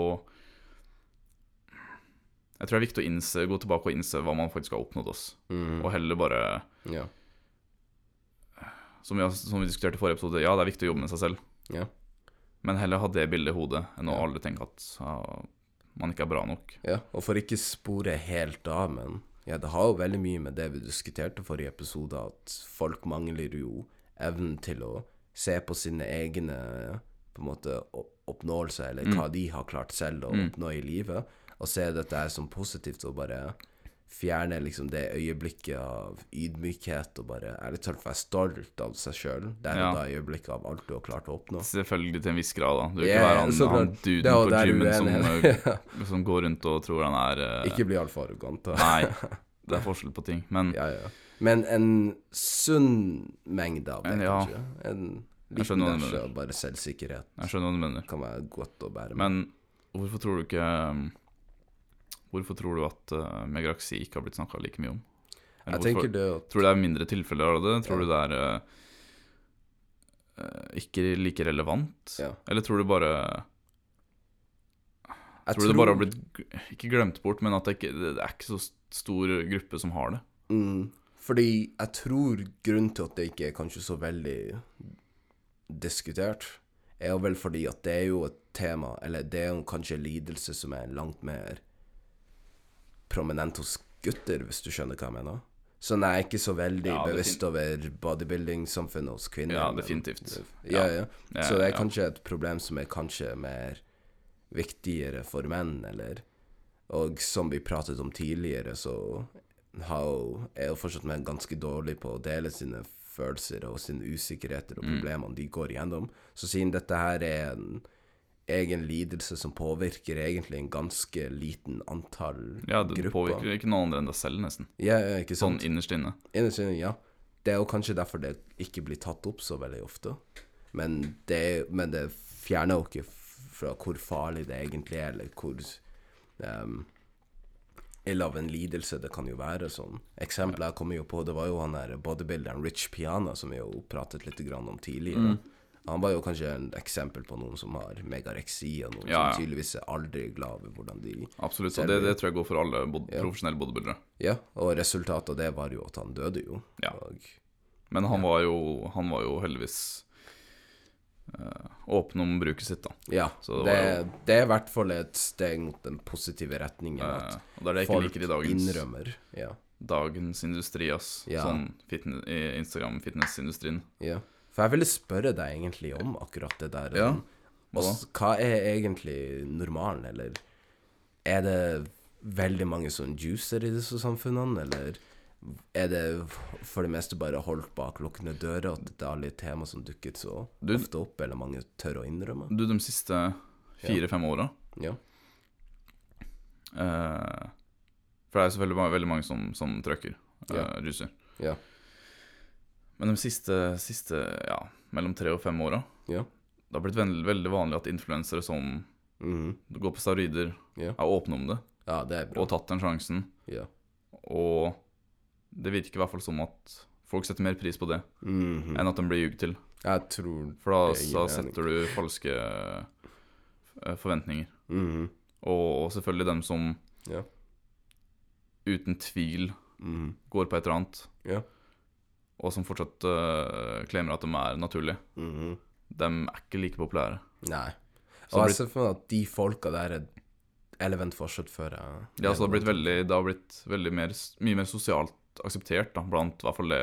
Jeg tror det er viktig å innse, gå tilbake og innse hva man faktisk har oppnådd oss. Mm. Og heller bare, Ja. som vi, som vi diskuterte i forrige episode, ja, det er viktig å jobbe med seg selv. Ja. Men heller ha det bildet i hodet enn å aldri tenke at ja, man ikke er bra nok. ja. Og for ikke spore helt av, men ja, det har jo veldig mye med det vi diskuterte forrige episode, at folk mangler jo evnen til å se på sine egne på en måte oppnåelser, eller hva de har klart selv å Mm. oppnå i livet, og se dette her som positivt, og bare fjerne liksom det øyeblikket av ydmykhet, og bare ærlig talt være stolt av seg sjøl, der Ja. og da øyeblikket av alt du har klart å oppnå. Selvfølgelig til en viss grad, da. Du vil Ja, ikke være han, han duden Det er på gymmen som, eh, som går rundt og tror han er uh... Ikke bli altfor arrogant, da. Nei, det er forskjell på ting. Men Ja, ja. Men en sunn mengde av det, ja. kanskje. En liten dæsj av bare selvsikkerhet jeg skjønner hva du mener. kan være godt å bære med. Men hvorfor tror du ikke um, Hvorfor tror du at uh, megaraksi ikke har blitt snakka like mye om? Eller jeg hvorfor- det at Tror du det er mindre tilfeller av det? Tror Ja. du det er uh, ikke like relevant? Ja. Eller tror du bare jeg Tror du det bare har blitt Ikke glemt bort, men at det ikke det er ikke så stor gruppe som har det? mm, Fordi jeg tror grunnen til at det ikke er kanskje så veldig diskutert, er jo vel fordi at det er jo et tema, eller det er jo kanskje en lidelse som er langt mer prominent hos gutter, hvis du skjønner hva jeg mener. Sånn jeg er ikke så veldig Ja, bevisst over bodybuilding-samfunnet hos kvinner. Ja, definitivt. Ja, ja. Ja, Så det er kanskje et problem som er kanskje mer viktigere for menn, eller Og som vi pratet om tidligere, så har er jo fortsatt menn ganske dårlig på å dele sine følelser og sine usikkerheter og problemene de går igjennom. Så siden dette her er en egen lidelse som påvirker egentlig en ganske liten antall Ja, det grupper påvirker ikke noen andre enn deg selv, nesten. Ja, ja, ikke Sånn innerst inne. Innerst inne, ja. Det er jo kanskje derfor det ikke blir tatt opp så veldig ofte. Men det, men det fjerner jo ikke fra hvor farlig det egentlig er, eller hvor um, ille av en lidelse det kan jo være. Sånn. Eksempelet jeg kommer jo på, det var jo han der bodybuilderen Rich Piana, som vi jo pratet litt grann om tidligere. Han var jo kanskje en eksempel på noen som har megareksi, og noen Ja, ja. som tydeligvis er aldri glad ved hvordan de Absolutt. og det, det tror jeg går for alle bod profesjonelle bodybuildere. Ja, og resultatet av det var jo at han døde jo. Ja. Og, Men han var jo, han var jo heldigvis øh, åpen om bruket sitt, da. Ja, Så det det, jo- det er i hvert fall et steg mot den positive retningen. Eh, At og det er det jeg ikke folk liker i dagens, innrømmer. Ja, dagens industri, ass. Ja. Sånn fitne- Instagram-fitnessindustrien. ja. For jeg ville spørre deg egentlig om akkurat det der. Ja, Også, hva er egentlig normalen, eller er det veldig mange som juicer i disse samfunnene, eller er det for det meste bare holdt bak lukkede dører, at dette er alle tema som dukket så Du- ofte opp, eller mange tør å innrømme? Du, de siste fire-fem åra Ja. uh, For det er selvfølgelig veldig mange som, som trøkker, uh, Ja. juicer. Ja. Men de siste, siste ja, mellom tre og fem åra Ja. Det har blitt veldig, veldig vanlig at influensere som Mhm. går på steroider, Ja. er åpne om det ja, det er bra. og tatt den sjansen. Ja. Og det virker i hvert fall som at folk setter mer pris på det Mhm. enn at de blir ljugd til. Jeg tror For da gir setter du falske forventninger. forventninger. -hmm. Og selvfølgelig dem som Ja. uten tvil Mhm. går på et eller annet, Ja. Og som fortsatt uh, claimer at de er naturlige, Mhm. de er ikke like populære. Nei. Og jeg ser for meg at de folka der er element fortsatt før jeg Ja, så det har blitt veldig, det har blitt veldig mer, mye mer sosialt akseptert da, blant i hvert fall det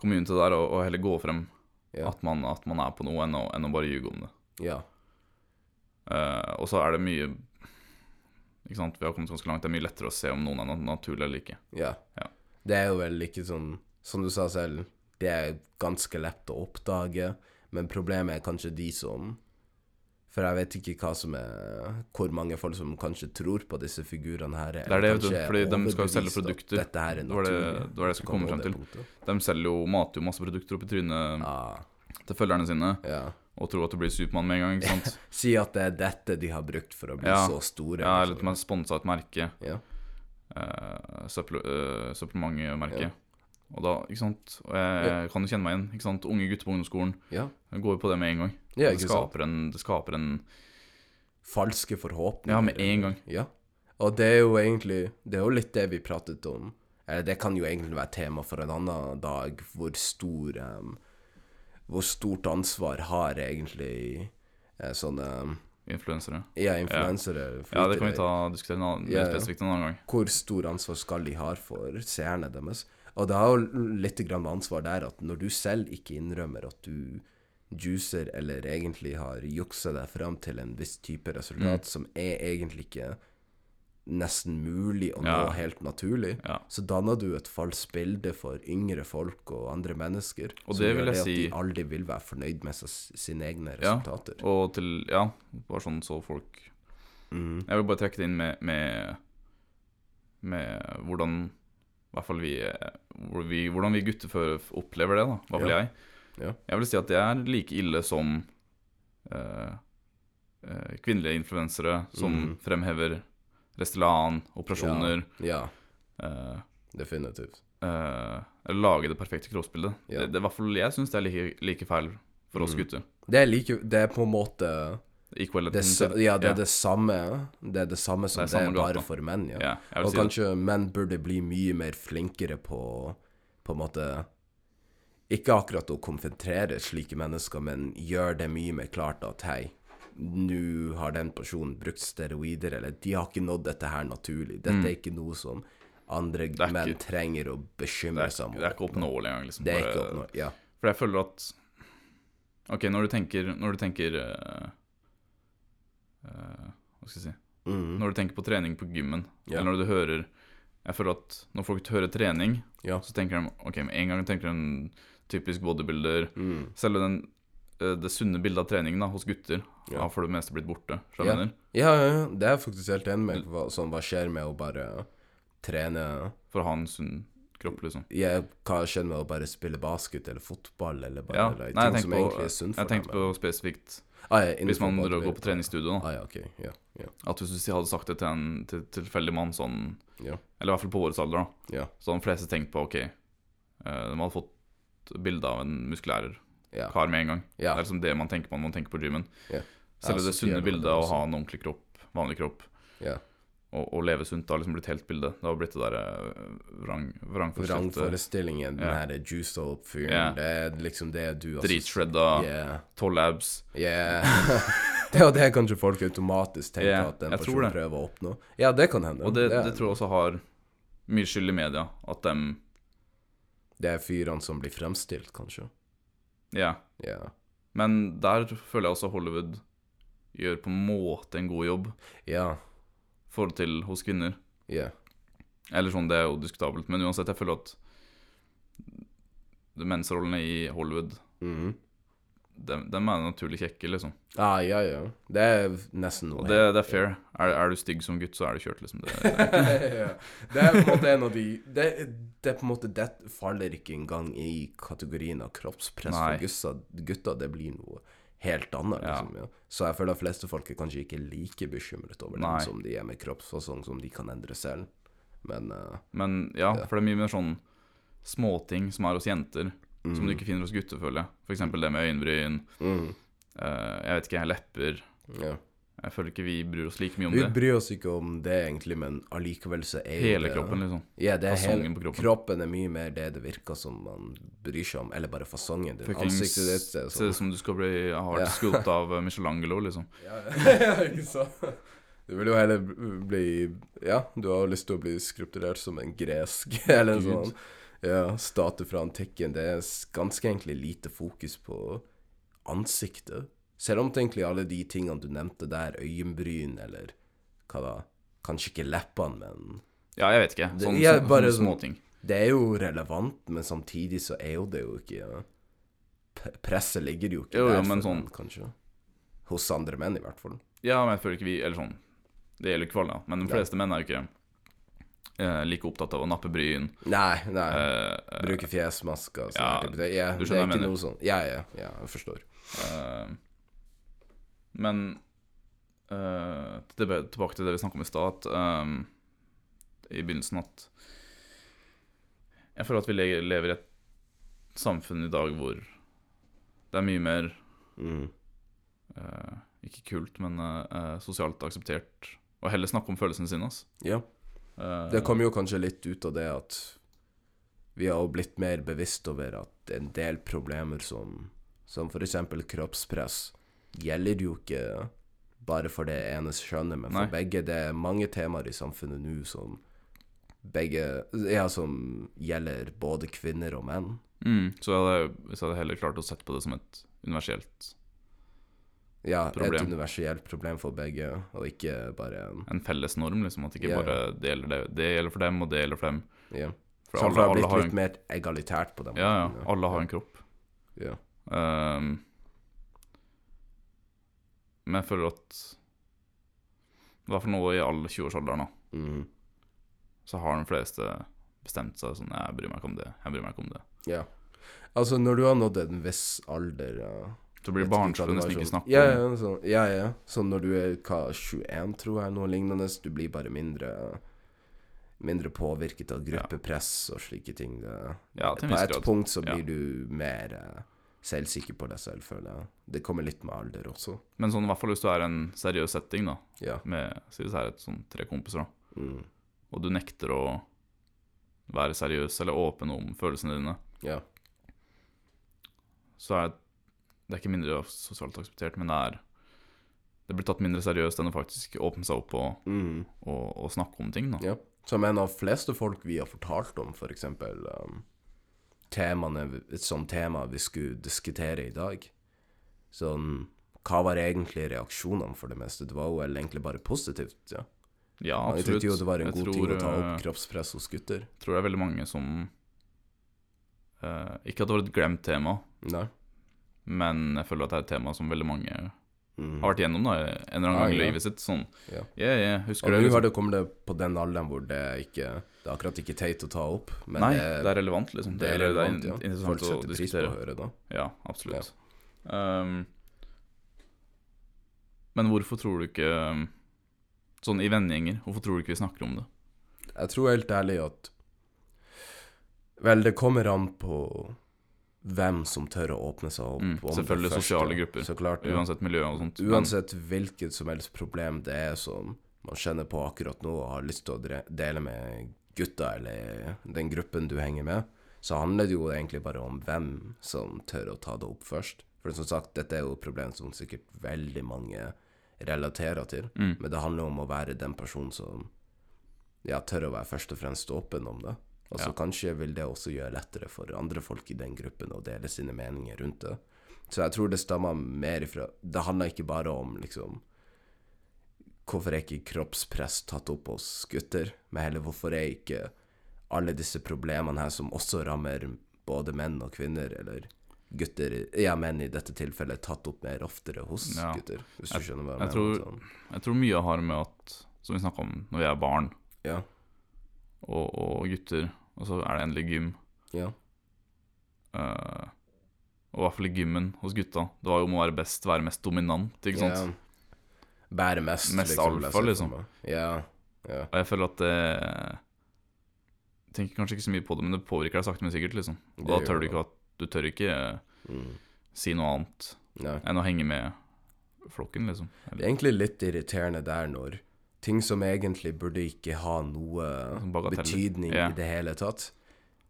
community der, å og heller gå frem Ja. at, man, at man er på noe, enn å, enn å bare ljuge om det. Ja. Uh, og så er det mye Ikke sant, vi har kommet ganske langt. Det er mye lettere å se om noen er naturlig eller ikke. ja. Ja. Det er jo vel ikke sånn Som du sa selv, det er ganske lett å oppdage, men problemet er kanskje de som For jeg vet ikke hva som er Hvor mange folk som kanskje tror på disse figurene her. Det er det, vet du, fordi de skal jo selge produkter. Dette her er Det var det- naturlig. det var det jeg skulle komme frem til. punktet. De selger jo, mater jo masse produkter opp i trynet Ah, til følgerne sine, ja. og tror at du blir Supermann med en gang. ikke sant? Si at det er dette de har brukt for å bli Ja. så store. Ja, eller at har sponsa et merke. ja. Uh, Supplementmerke. Og da, ikke sant Og jeg, ja. kan jo kjenne meg igjen. ikke sant Unge gutter på ungdomsskolen ja. går jo på det med en gang. Ja, det, skaper en, det skaper en falske forhåpninger. Ja, med en gang. Ja. Og det er jo egentlig Det er jo litt det vi pratet om. Eller det kan jo egentlig være tema for en annen dag, hvor stor um, Hvor stort ansvar har egentlig eh, sånne influensere. Ja, influensere. Ja, det kan vi ta diskutere en annen, Ja, ja. spesifikt en annen gang. Hvor stor ansvar skal de ha for seerne deres? Og det har jo litt grann ansvar der at når du selv ikke innrømmer at du juicer eller egentlig har juksa deg fram til en viss type resultat Mm. som er egentlig ikke nesten mulig å Ja. nå helt naturlig, Ja. så danner du et falskt bilde for yngre folk og andre mennesker. Og det vil jeg at si- de aldri vil være fornøyd med sine egne resultater. Ja. Og til Ja, bare sånn så folk mm. Jeg vil bare trekke det inn med Med, med hvordan I hvert fall vi, vi Hvordan vi gutter opplever det, da. I hvert fall Ja. jeg. Ja. Jeg vil si at det er like ille som eh, eh, kvinnelige influensere som mm. fremhever Restylane, operasjoner Ja, eh, definitivt. eh, lage det perfekte kroppsbildet. Ja. Det, det, jeg syns det er like, like feil for oss mm. gutter. Det er, like, det er på en måte. Det, ja, det er det samme Det er det samme som Det det er er, bare for menn, ja. Og si det. kanskje menn burde bli mye mer flinkere på På en måte Ikke akkurat å konfrontere slike mennesker, men gjøre det mye mer klart at hei, nå har den personen brukt steroider, eller de har ikke nådd dette her naturlig. Dette Mm. er ikke noe som andre ikke, menn trenger å bekymre seg om. det er ikke oppnåelig engang. Liksom. Det er Bare- ikke oppnå... Ja. For jeg føler at Ok, når du tenker Når du tenker eh, Hva skal jeg si Mm. Når du tenker på trening på gymmen, yeah. eller når du hører Jeg føler at når folk hører trening, Ja. så tenker de Ok, med en gang tenker de en typisk bodybuilder. Mm. Selve den, eh, det sunne bildet av treningen da, hos gutter yeah. har for det meste blitt borte. Ja. Ja, ja, ja, det er jeg faktisk helt enig med. Hva, sånn, hva skjer med å bare trene For å ha en sunn kropp, liksom. jeg, Hva skjer med å bare spille basket eller fotball, eller bare Ja. eller, Nei, ting som på, egentlig er sunt jeg tenkte på spesifikt ah, ja, hvis man går på treningsstudio. Ah, ja, okay. Ja, ja, At hvis du hadde sagt det til en til, tilfeldig mann sånn ja, Eller i hvert fall på vår alder, da. ja, Så hadde de fleste tenkt på ok, eh, de hadde fått bilde av en muskulærer kar med en gang. Det er liksom det man tenker på når man tenker på gymmen. Ja. Selv Ja, det sunne bildet av å ha en ordentlig kropp, vanlig kropp, og, og leve sunt, har liksom blitt helt bilde. Det har blitt det derre vrang, vrangforstilte, Vrangforestillingen, den Ja. her juiced up fyren, Yeah. det er liksom det du dritshredda, Yeah. tolv abs. Yeah. det er jo det kanskje folk automatisk tenker yeah. at den jeg personen prøver å oppnå. Ja, det kan hende. Og det, det, det tror jeg også har mye skyld i media. At dem det er fyrene som blir fremstilt, kanskje. Ja. Ja. Men der føler jeg også Hollywood gjør på en måte en god jobb Ja. Forhold til hos kvinner. Yeah. Eller sånn, det er jo diskutabelt. Men uansett, jeg føler at de mensrollene i Hollywood, Mhm. dem, dem er naturlig kjekke, liksom. Ah, ja, ja. Det er nesten noe Og det, det er fair. Er, er du stygg som gutt, så er du kjørt, liksom. Det, ja. Det er på en måte en av de Det, det på en måte Det faller ikke engang i kategorien av kroppspress Nei. for gutter. Det blir noe helt annet, liksom. Ja. Så jeg føler at fleste folk er kanskje ikke like bekymret over Nei. den som de er med kroppsfasong, som de kan endre selv. Men uh, Men ja, Ja. for det er mye mer sånn småting som er hos jenter, mm, som du ikke finner hos gutter, føler jeg. Eksempel det med øyenbryn, mm, uh, jeg vet ikke, lepper. ja. Jeg føler ikke vi bryr oss like mye om Vi det. bryr oss ikke om det, egentlig, men allikevel så er Hele det kroppen, liksom. Ja, det er hele på kroppen. kroppen er mye mer det det virker som man bryr seg om. Eller bare fasongen din. Ansiktet ditt er Ser sånn ut som du skal bli hardt Ja. skulpt av eh, Michelangelo, liksom. Ja, ikke sant? Du vil jo heller bli Ja, du har lyst til å bli skrupturert som en gresk, eller en sånn ja, statue fra antikken. Det er ganske egentlig lite fokus på ansiktet. Selv om egentlig alle de tingene du nevnte der, øyenbryn eller hva da Kanskje ikke leppene, men Ja, jeg vet ikke. Det- Sånn, ja, bare sånne sånn- småting. Det er jo relevant, men samtidig så er jo det jo ikke ja. Presset ligger jo ikke Jo, jo, der men sånn- kanskje. Hos andre menn, i hvert fall. Ja, men jeg føler ikke vi Eller sånn Det gjelder ikke for alle, men de fleste fleste menn er jo ikke eh, like opptatt av å nappe bryn. Nei, nei. eh, Bruke fjesmasker. sånn ja, her ja, du det skjønner er hva jeg mener. sånn Ja, ja, ja, jeg forstår. eh, men uh, tilbake til det vi snakket om i stad, at eh, i begynnelsen at Jeg føler at vi lever i et samfunn i dag hvor det er mye mer Mm. uh, Ikke kult, men eh, sosialt akseptert å heller snakke om følelsene sine. Altså. Ja. Det kommer jo kanskje litt ut av det at vi har blitt mer bevisst over at en del problemer som, som f.eks. kroppspress gjelder jo ikke bare for det ene kjønnet, men for Nei. begge. Det er mange temaer i samfunnet nå som begge Ja, som gjelder både kvinner og menn. Mm, så jeg hadde, jeg hadde heller klart å sette på det som et universelt Ja, Problem. et universelt problem for begge, og ikke bare en En felles norm, liksom. At ikke ja. bare det gjelder, det, det gjelder for dem, og det gjelder for dem. Yeah. For Så alle, har blitt litt en, mer egalitært på den ja, ja, alle har en kropp. Ja. Ehm, men jeg føler at I hvert fall nå i alle 20-årsalderen, da, mm. så har de fleste bestemt seg sånn Jeg bryr meg ikke om det. Jeg bryr meg ikke om det. ja. Altså, når du har nådd en viss alder ja, Så blir det barnslig å nesten ikke snakke ja, ja, sånn, ja, ja. Sånn når du er hva, 21, tror jeg, noe lignende, du blir bare mindre Mindre påvirket av gruppepress og slike ting. Det, Ja, til en på et punkt så blir du mer eh, selvsikker på deg selv, føler jeg. Det kommer litt med alder også. Men sånn i hvert fall hvis du er i en seriøs setting, da, Ja. med si det er sånn tre kompiser, da, Mm. og du nekter å være seriøs eller åpen om følelsene dine, Ja. så er det er ikke mindre sosialt akseptert, men det er Det blir tatt mindre seriøst enn å faktisk åpne seg opp og, Mm. og, og snakke om ting, da. Ja. Som en av fleste folk vi har fortalt om, for eksempel um, temaene, som tema vi skulle diskutere i dag. Sånn hva var egentlig reaksjonene for det meste? Det var jo egentlig bare positivt, ja. Ja, Jeg absolutt. tenkte jo det var en Jeg god tror, ting å ta opp eh, kroppspress hos gutter. Jeg tror det er veldig mange som uh, Ikke at det var et glemt tema, Nei. men jeg føler at det er et tema som veldig mange Mm. har vært gjennom da, en eller annen Ja, gang i ja. livet sitt. Sånn Ja. Ja, yeah, husker Og det? nå har Liksom. det kommet det på den alderen hvor det ikke Det er akkurat ikke teit å ta opp, men Nei, det, det er relevant, liksom. det er relevant, det ja. er in- Folk setter pris på å høre da. Ja, absolutt. Um, men hvorfor tror du ikke um, Sånn i vennegjenger, hvorfor tror du ikke vi snakker om det? Jeg tror helt ærlig at Vel, det kommer an på hvem som tør å åpne seg opp. Mm, om selvfølgelig første. sosiale grupper. Så klart, ja. Uansett miljø og sånt. Uansett hvilket som helst problem det er som man kjenner på akkurat nå og har lyst til å dele med gutta eller den gruppen du henger med, så handler det jo egentlig bare om hvem som tør å ta det opp først. For som sagt, dette er jo et problem som sikkert veldig mange relaterer til. Mm. Men det handler om å være den personen som ja, tør å være først og fremst åpen om det. Og så Ja. kanskje vil det også gjøre lettere for andre folk i den gruppen å dele sine meninger rundt det. Så jeg tror det stammer mer ifra Det handler ikke bare om liksom Hvorfor er ikke kroppspress tatt opp hos gutter, men heller hvorfor er ikke alle disse problemene her som også rammer både menn og kvinner, eller gutter, ja, menn i dette tilfellet, tatt opp mer oftere hos Ja. gutter, hvis du Jeg- skjønner hva jeg, jeg mener. tror- sånn. Jeg tror mye har med at, som vi snakka om når vi er barn, Ja, og, og gutter, og så er det endelig gym. ja, Uh, og i hvert fall i gymmen hos gutta. Det var jo om å være best, være mest dominant, ikke sant. ja. Bære mest, Mest liksom. Mest alfa, liksom. Ja, ja. Og jeg føler at det tenker kanskje ikke så mye på det, men det påvirker deg sakte, men sikkert, liksom. Og da tør du ikke at Du tør ikke Mm. si noe annet Nei. enn å henge med flokken, liksom. Det er egentlig litt irriterende der når ting som egentlig burde ikke ha noe Som betydning yeah. i det hele tatt,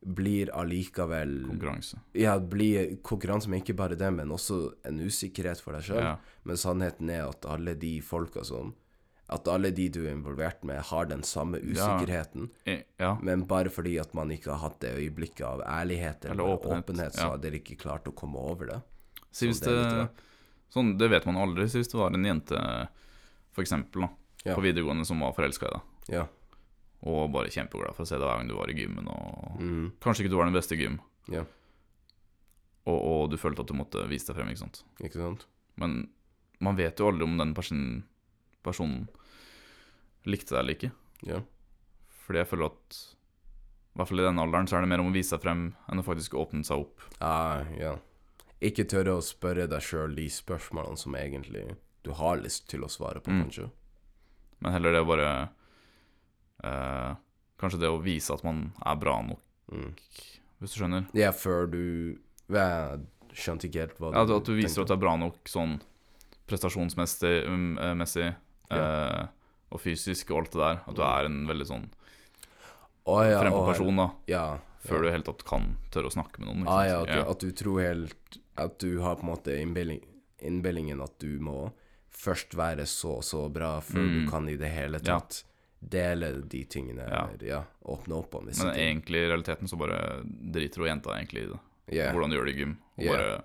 blir allikevel Konkurranse. Ja, blir konkurranse, men ikke bare det, men også en usikkerhet for deg sjøl. Yeah. Men sannheten er at alle de folka som At alle de du er involvert med, har den samme usikkerheten. ja. ja. Men bare fordi at man ikke har hatt det øyeblikket av ærlighet eller, Eller åpenhet, åpenhet, så har dere ikke klart å komme over det. Så det det, Sånn, det vet man aldri. Så hvis det var en jente, for eksempel, da, Ja. på videregående som var forelska i deg, Ja. og bare kjempeglad for å se deg hver gang du var i gymmen, og Mm. kanskje ikke du var den beste i gym, Ja. og, og du følte at du måtte vise deg frem, ikke sant. Ikke sant? Men man vet jo aldri om den personen, personen likte deg eller ikke. Ja. Fordi jeg føler at i hvert fall i den alderen så er det mer om å vise seg frem enn å faktisk åpne seg opp. Ah, ja. Ikke tørre å spørre deg sjøl de spørsmålene som egentlig du har lyst til å svare på, Mm. kanskje. Men heller det å bare eh, Kanskje det å vise at man er bra nok, Mm. hvis du skjønner. Ja, før du Jeg skjønte ikke helt hva du Ja, at, du viser tenkte. at du er bra nok sånn prestasjonsmessig um, eh, messig, Ja. eh, og fysisk og alt det der. At du er en veldig sånn oh, ja, frempå oh, person, da. Ja. Før du hele tatt kan tørre å snakke med noen. Ah, ja, at, du, at du tror helt At du har på en måte innbilling, innbillingen at du må først være så så bra før Mm. du kan i det hele Ja. tatt dele de tingene, Ja. eller ja, åpne opp om visse Men egentlig i realiteten så bare driter hun jenta egentlig i det. Yeah. Hvordan du gjør det i gym. Hun yeah. bare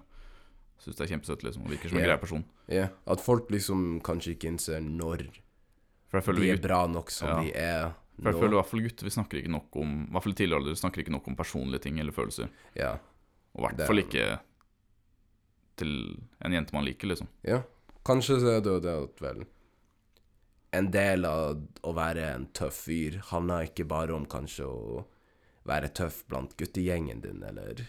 syns det er kjempesøtt, liksom. Og virker som en grei person. Yeah. At folk liksom kanskje ikke innser når de er bra nok som Ja. de er For jeg nå. føler i hvert fall gutter vi snakker ikke nok om I hvert fall i tidlig alder snakker ikke nok om personlige ting eller følelser. Ja. Og i hvert fall ikke til en jente man liker, liksom. ja. Kanskje så er det jo det at vel En del av å være en tøff fyr handler ikke bare om kanskje å være tøff blant guttegjengen din, eller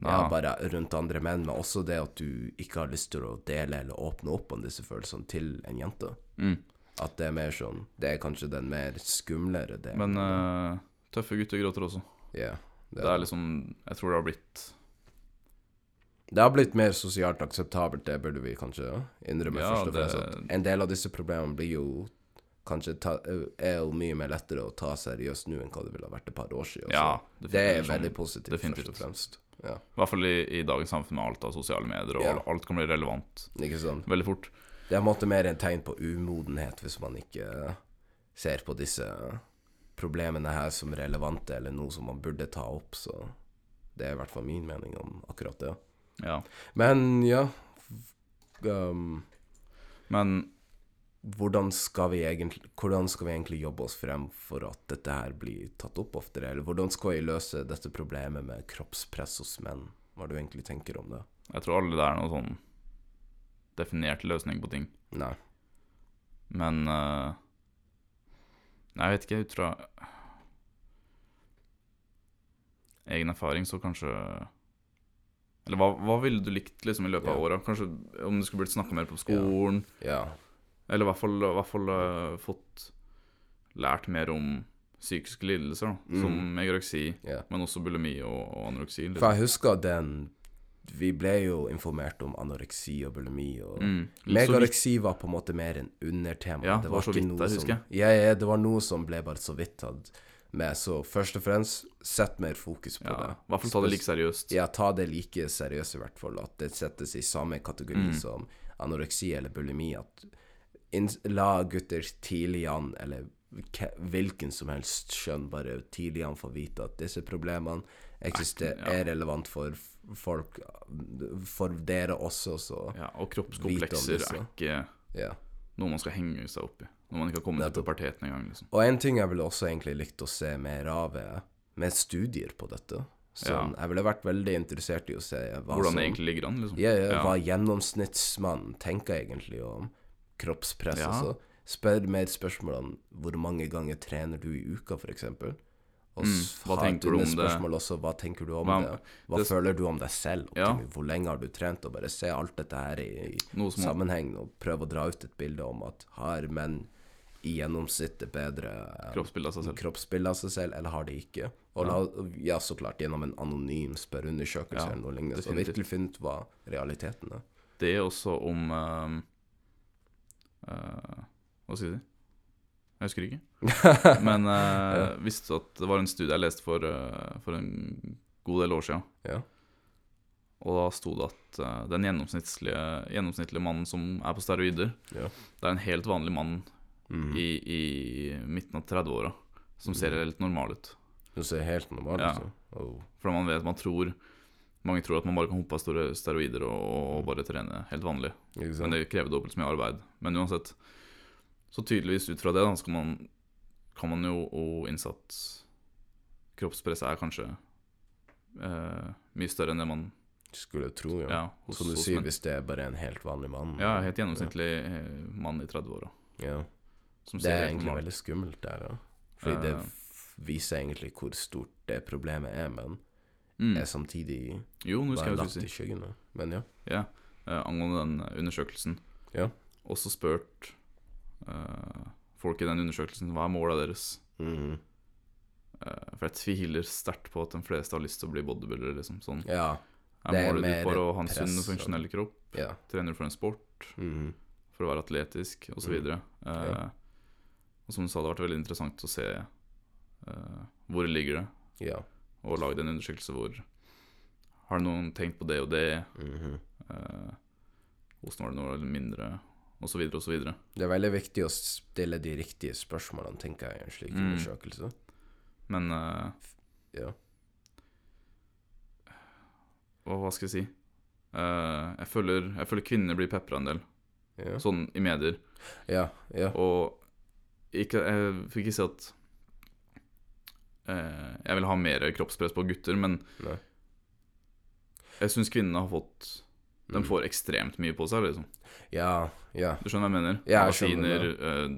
ja, bare rundt andre menn, men også det at du ikke har lyst til å dele eller åpne opp om disse følelsene til en jente. Mm. At det er mer sånn Det er kanskje den mer skumlere delen. Men eh, tøffe gutter gråter også. det. Ja, Det er liksom Jeg tror det har blitt Det har blitt mer sosialt akseptabelt, det burde vi kanskje innrømme Ja, først og fremst. En del av disse problemene blir jo kanskje ta, er jo mye mer lettere å ta seriøst nå enn hva det ville ha vært et par år siden. Ja. det er veldig positivt, definitivt. først og fremst. Ja, I hvert fall i, i dagens samfunn med alt av sosiale medier, og Ja. alt- kan bli relevant veldig fort. Det er på en måte mer en tegn på umodenhet hvis man ikke ser på disse problemene her som relevante, eller noe som man burde ta opp, så det er i hvert fall min mening om akkurat det. Ja. Men ja um, Men hvordan skal, vi egentlig, hvordan skal vi egentlig jobbe oss frem for at dette her blir tatt opp oftere? Eller hvordan skal vi løse dette problemet med kroppspress hos menn? Hva du egentlig tenker om det? jeg tror aldri det er noen sånn definert løsning på ting. Nei. Men uh, Nei, jeg vet ikke, ut fra egen erfaring, så kanskje Eller hva, hva ville du likt liksom i løpet av åra? Kanskje om du skulle blitt snakka mer på skolen? Ja. Eller i hvert fall, i hvert fall uh, fått lært mer om psykiske lidelser, da, Mm. som ja. men også bulimi og, og anoreksi. For Liksom. jeg husker den Vi ble jo informert om anoreksi og bulimi. og Mm. Megareksi var på en måte mer en undertema. Ja, det var så ikke vidt noe som. Ja, ja, det var noe som ble bare så vidt tatt med. Så først og fremst, sett mer fokus på ja, det. I hvert fall ta det like seriøst. Ja, ta det like seriøst i hvert fall. At det settes i samme kategori Mm. som anoreksi eller bulimi. At la gutter tidlig an, eller hvilken som helst skjønn, bare tidlig an få vite at disse problemene eksisterer, Ja. er relevant for folk, for dere også, så Ja, og kroppskomplekser er ikke ja. noe man skal henge seg opp i. Når man ikke har kommet til Nettopp. puberteten engang. Liksom. Og en ting jeg ville også egentlig likt å se mer av, er med studier på dette. Sånn, Jeg ville vært veldig interessert i å se Hvordan som det egentlig ligger an. Liksom. Ja, ja, Ja. hva gjennomsnittsmannen tenker egentlig om kroppspress. Ja. Altså. Spør mer spørsmål om hvor mange ganger trener du i uka, f.eks. Og Mm, hva tenker du om det? også, hva tenker du om Hva- det? Hva det- føler du om deg selv? Ja. Hvor lenge har du trent? Og bare se alt dette her i, i sammenheng, og prøve å dra ut et bilde om at har menn i gjennomsnittet bedre kroppsbilde av seg selv. kroppsbilde av seg selv, eller har de ikke? Og la, ja, så klart gjennom en anonym spørreundersøkelse Ja, eller noe lignende. Så virkelig funnet hva realiteten er. Det er også om ehm, uh, Hva skal jeg si? Jeg husker ikke. Men uh, visste du at det var en studie jeg leste for, uh, for en god del år siden. Ja. Og da sto det at uh, den gjennomsnittlige, gjennomsnittlige mannen som er på steroider, Ja. det er en helt vanlig mann Mhm. i, i midten av 30-åra som ser helt normal ut. Du ser helt normal ut. Ja. Oh. For man vet, man tror Mange tror at man bare kan hoppe av store steroider og, og bare trene helt vanlig. Men det krever dobbelt så mye arbeid. Men uansett, så tydeligvis ut fra det, da, man, kan man jo og innsatt at kroppspresset er kanskje eh, mye større enn det man Skulle tro, ja. Ja, hos, Som du sier, hvis det er bare en helt vanlig mann. Ja, helt gjennomsnittlig ja. mann i 30-åra. Ja. Som Det er egentlig veldig skummelt der, ja. Fordi det Eh. viser egentlig hvor stort det problemet er, men Mm. er samtidig Jo, nå skal bare lagt si. i skyggene. Men ja. Ja, Uh, angående den undersøkelsen. Ja. Også spurt uh, folk i den undersøkelsen hva er målet deres. Mhm. Uh, for jeg tviler sterkt på at de fleste har lyst til å bli bodybuildere. Liksom. Sånn, Ja. det er målet ditt bare å ha en sunn og funksjonell kropp? Ja. Trener for en sport? Mhm. For å være atletisk, Og Mm. videre Eh, og som du sa, det har vært veldig interessant å se uh, hvor ligger det, Ja. og lagd en undersøkelse hvor Har noen tenkt på det og det? Mhm. Uh, Hvordan var det noe mindre? Og så videre og så videre. Det er veldig viktig å stille de riktige spørsmålene, tenker jeg, i en slik Mm. undersøkelse. Men uh, Ja. hva, hva skal jeg si? Uh, jeg, føler, jeg føler kvinner blir pepra en del, Ja. sånn i medier. Ja. ja. Og ikke, jeg fikk ikke si at eh, jeg vil ha mer kroppspress på gutter, men Nei. jeg syns kvinnene har fått De Mm. får ekstremt mye på seg, liksom. Ja. Ja. Du skjønner hva jeg mener? Ja, jeg skjønner eh,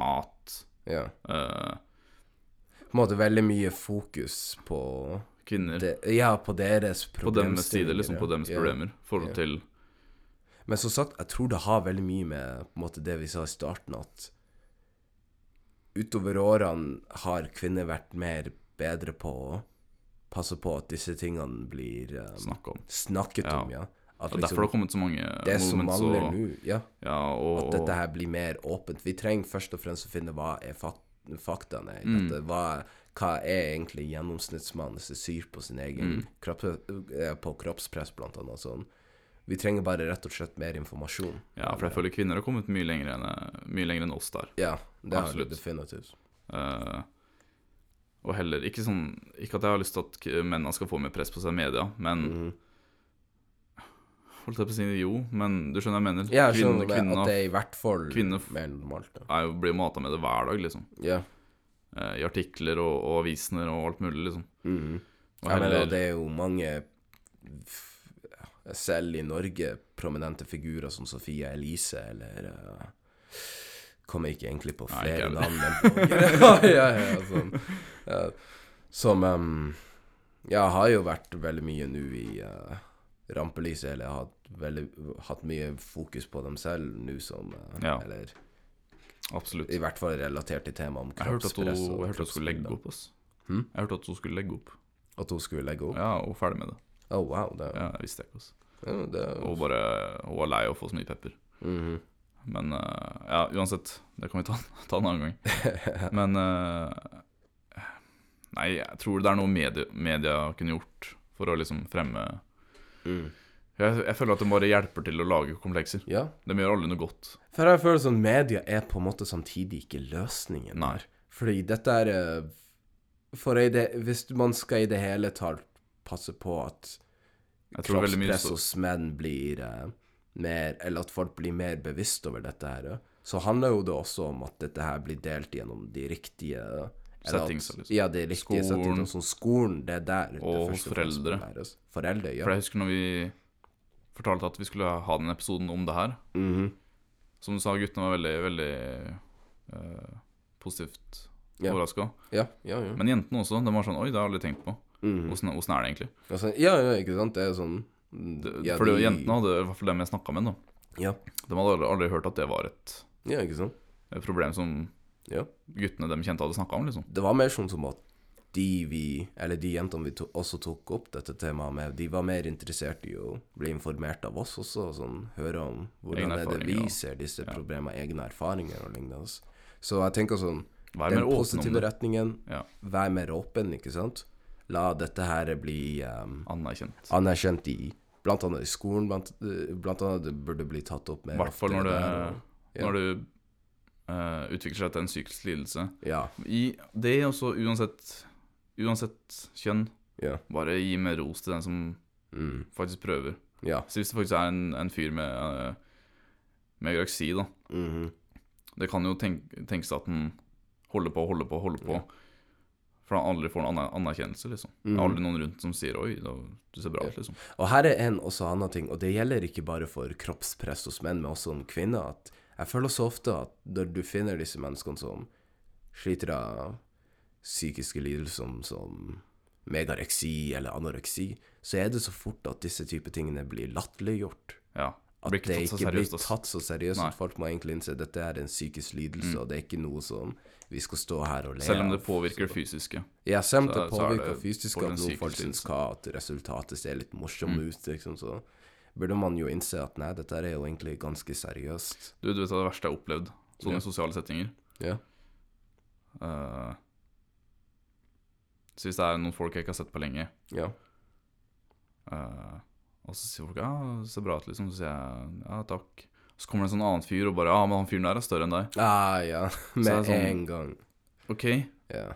mat ja. eh, På en måte veldig mye fokus på Kvinner. De, Ja, på deres på deres side, liksom. På deres problemer. Forhold til Men som sagt, jeg tror det har veldig mye med på en måte det vi sa i starten, at utover årene har kvinner vært mer bedre på å passe på at disse tingene blir um, snakk om. snakket Ja. om, ja. At Og derfor har det kommet så mange det som movements mangler og, nå, ja, ja, og, at dette her blir mer åpent. Vi trenger først og fremst å finne hva er fak faktaene i Mm. Hva, hva er egentlig gjennomsnittsmannens syn på sin egen Mm. kropp, eh, på kroppspress, blant annet. Sånn. Vi trenger bare rett og slett mer informasjon. Ja, for jeg føler kvinner har kommet mye lenger enn, mye lenger enn oss der. Ja, det har Absolutt. definitivt. Uh, og heller ikke sånn Ikke at jeg har lyst til at mennene skal få mer press på seg i media, men Mhm. holdt jeg på å si jo, men du skjønner jeg mener? Ja, jeg skjønner det, kvinner at det er i hvert fall kvinner- mer normalt. Er blir mata med det hver dag, liksom. Ja. Uh, I artikler og, og avisene og alt mulig, liksom. Mhm. Og Jeg mener, og det er jo mange selv i Norge prominente figurer som Sofie Elise eller uh, Kommer ikke egentlig på flere Nei, navn enn bloggere. ja, ja, sånn. Ja, som um, Ja, har jo vært veldig mye nå i uh, rampelyset, eller har hatt, veldig, hatt mye fokus på dem selv nå som uh, Ja. Eller Absolutt. i hvert fall relatert til temaet om kroppspress. jeg hørte at hun skulle legge opp. ass. Hmm? Jeg hørte at hun skulle legge opp. At hun skulle legge opp? Ja, og ferdig med det. Oh, wow. Det, Ja, jeg visste jeg ikke. ass. ja, det, Hun, bare Hun var lei av å få så mye pepper. Mhm. Men uh, ja, uansett. Det kan vi ta, ta en annen gang. Men uh, Nei, jeg tror det er noe media, media kunne gjort for å liksom fremme Mm. jeg, jeg føler at det bare hjelper til å lage komplekser. Ja. De gjør alle noe godt. For jeg føler sånn media er på en måte samtidig ikke løsningen. Nei. Fordi dette er eh, For det, hvis man skal i det hele tatt passe på at kroppspress hos menn blir eh, mer Eller at folk blir mer bevisst over dette her, eh, så handler jo det også om at dette her blir delt gjennom de riktige Settings, liksom. Ja, de riktige Skolen. Sånn skolen, det er der Og det fremst må foreldre. Foreldre, ja. For jeg husker når vi fortalte at vi skulle ha den episoden om det her. Mhm. Som du sa, guttene var veldig, veldig uh, positivt overraska. ja, ja, ja. Men jentene også. De var sånn Oi, det har jeg aldri tenkt på. Mhm. Åssen åssen er det egentlig? Altså, ja, ja, ikke sant? Det er sånn Det, ja, for de- jentene hadde, i hvert fall dem jeg snakka med, da, Ja, de hadde aldri, aldri hørt at det var et, ja, ikke sant? et problem som Ja. guttene de kjente hadde snakka om, liksom. Det var mer sånn som at de vi, eller de jentene vi to, også tok opp dette temaet med, de var mer interessert i å bli informert av oss også, og sånn, høre om hvordan er det vi ser disse Ja. problemene, egne erfaringer og lignende. Så jeg tenker sånn, Vær den positive retningen, Ja, vær mer åpen, ikke sant? La dette her bli um, anerkjent. anerkjent i, blant annet i skolen, blant, blant annet det burde bli tatt opp I hvert fall når det, ja. når det uh, utvikler seg til en psykisk lidelse. Ja, I det også, uansett, uansett kjønn, ja, bare gi mer ros til den som mm, faktisk prøver. ja, Så hvis det faktisk er en, en fyr med, eh, med graksi, da mhm, Det kan jo tenk, tenkes at den holder på, holder på, holder på. For han aldri får noen aner- anerkjennelse, liksom. Det Mhm. er aldri noen rundt som sier 'oi, du ser bra ut', liksom. Og her er en også annen ting, og det gjelder ikke bare for kroppspress hos menn, men også om kvinner. At jeg føler så ofte at når du finner disse menneskene som sliter av psykiske lidelser som, som megareksi eller anoreksi, så er det så fort at disse typer tingene blir latterliggjort. Ja. At det ikke blir tatt så seriøst. At folk må egentlig innse at dette er en psykisk lidelse, Mm. og det er ikke noe som vi skal stå her og le Selv om det påvirker det fysiske. Ja, selv om det er påvirker det fysiske, at noen folk syns at resultatet ser litt morsomt Mm. ut, liksom, så burde man jo innse at nei, dette er jo egentlig ganske seriøst. Du, du vet hva det verste jeg har opplevd? Sånne Ja. sosiale settinger. Ja. Uh, så hvis det er noen folk jeg ikke har sett på lenge, Ja. eh, og så sier folk 'ja, det ser bra ut', liksom, så sier jeg 'ja, takk'. Så kommer det en sånn annen fyr og bare 'ja, men han fyren der er større enn deg'. Ah, ja. Med sånn- en gang. Ok, Ja.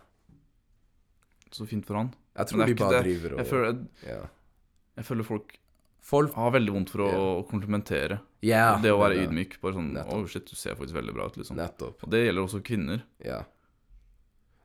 så fint for han. Jeg tror de bare det. driver og Jeg føler, ja. jeg føler folk Folk har veldig vondt for å komplimentere. Ja. det å være ydmyk. Bare sånn Nettopp. 'Å, shit, du ser faktisk veldig bra ut', liksom. Nettopp. Og det gjelder også kvinner. Ja.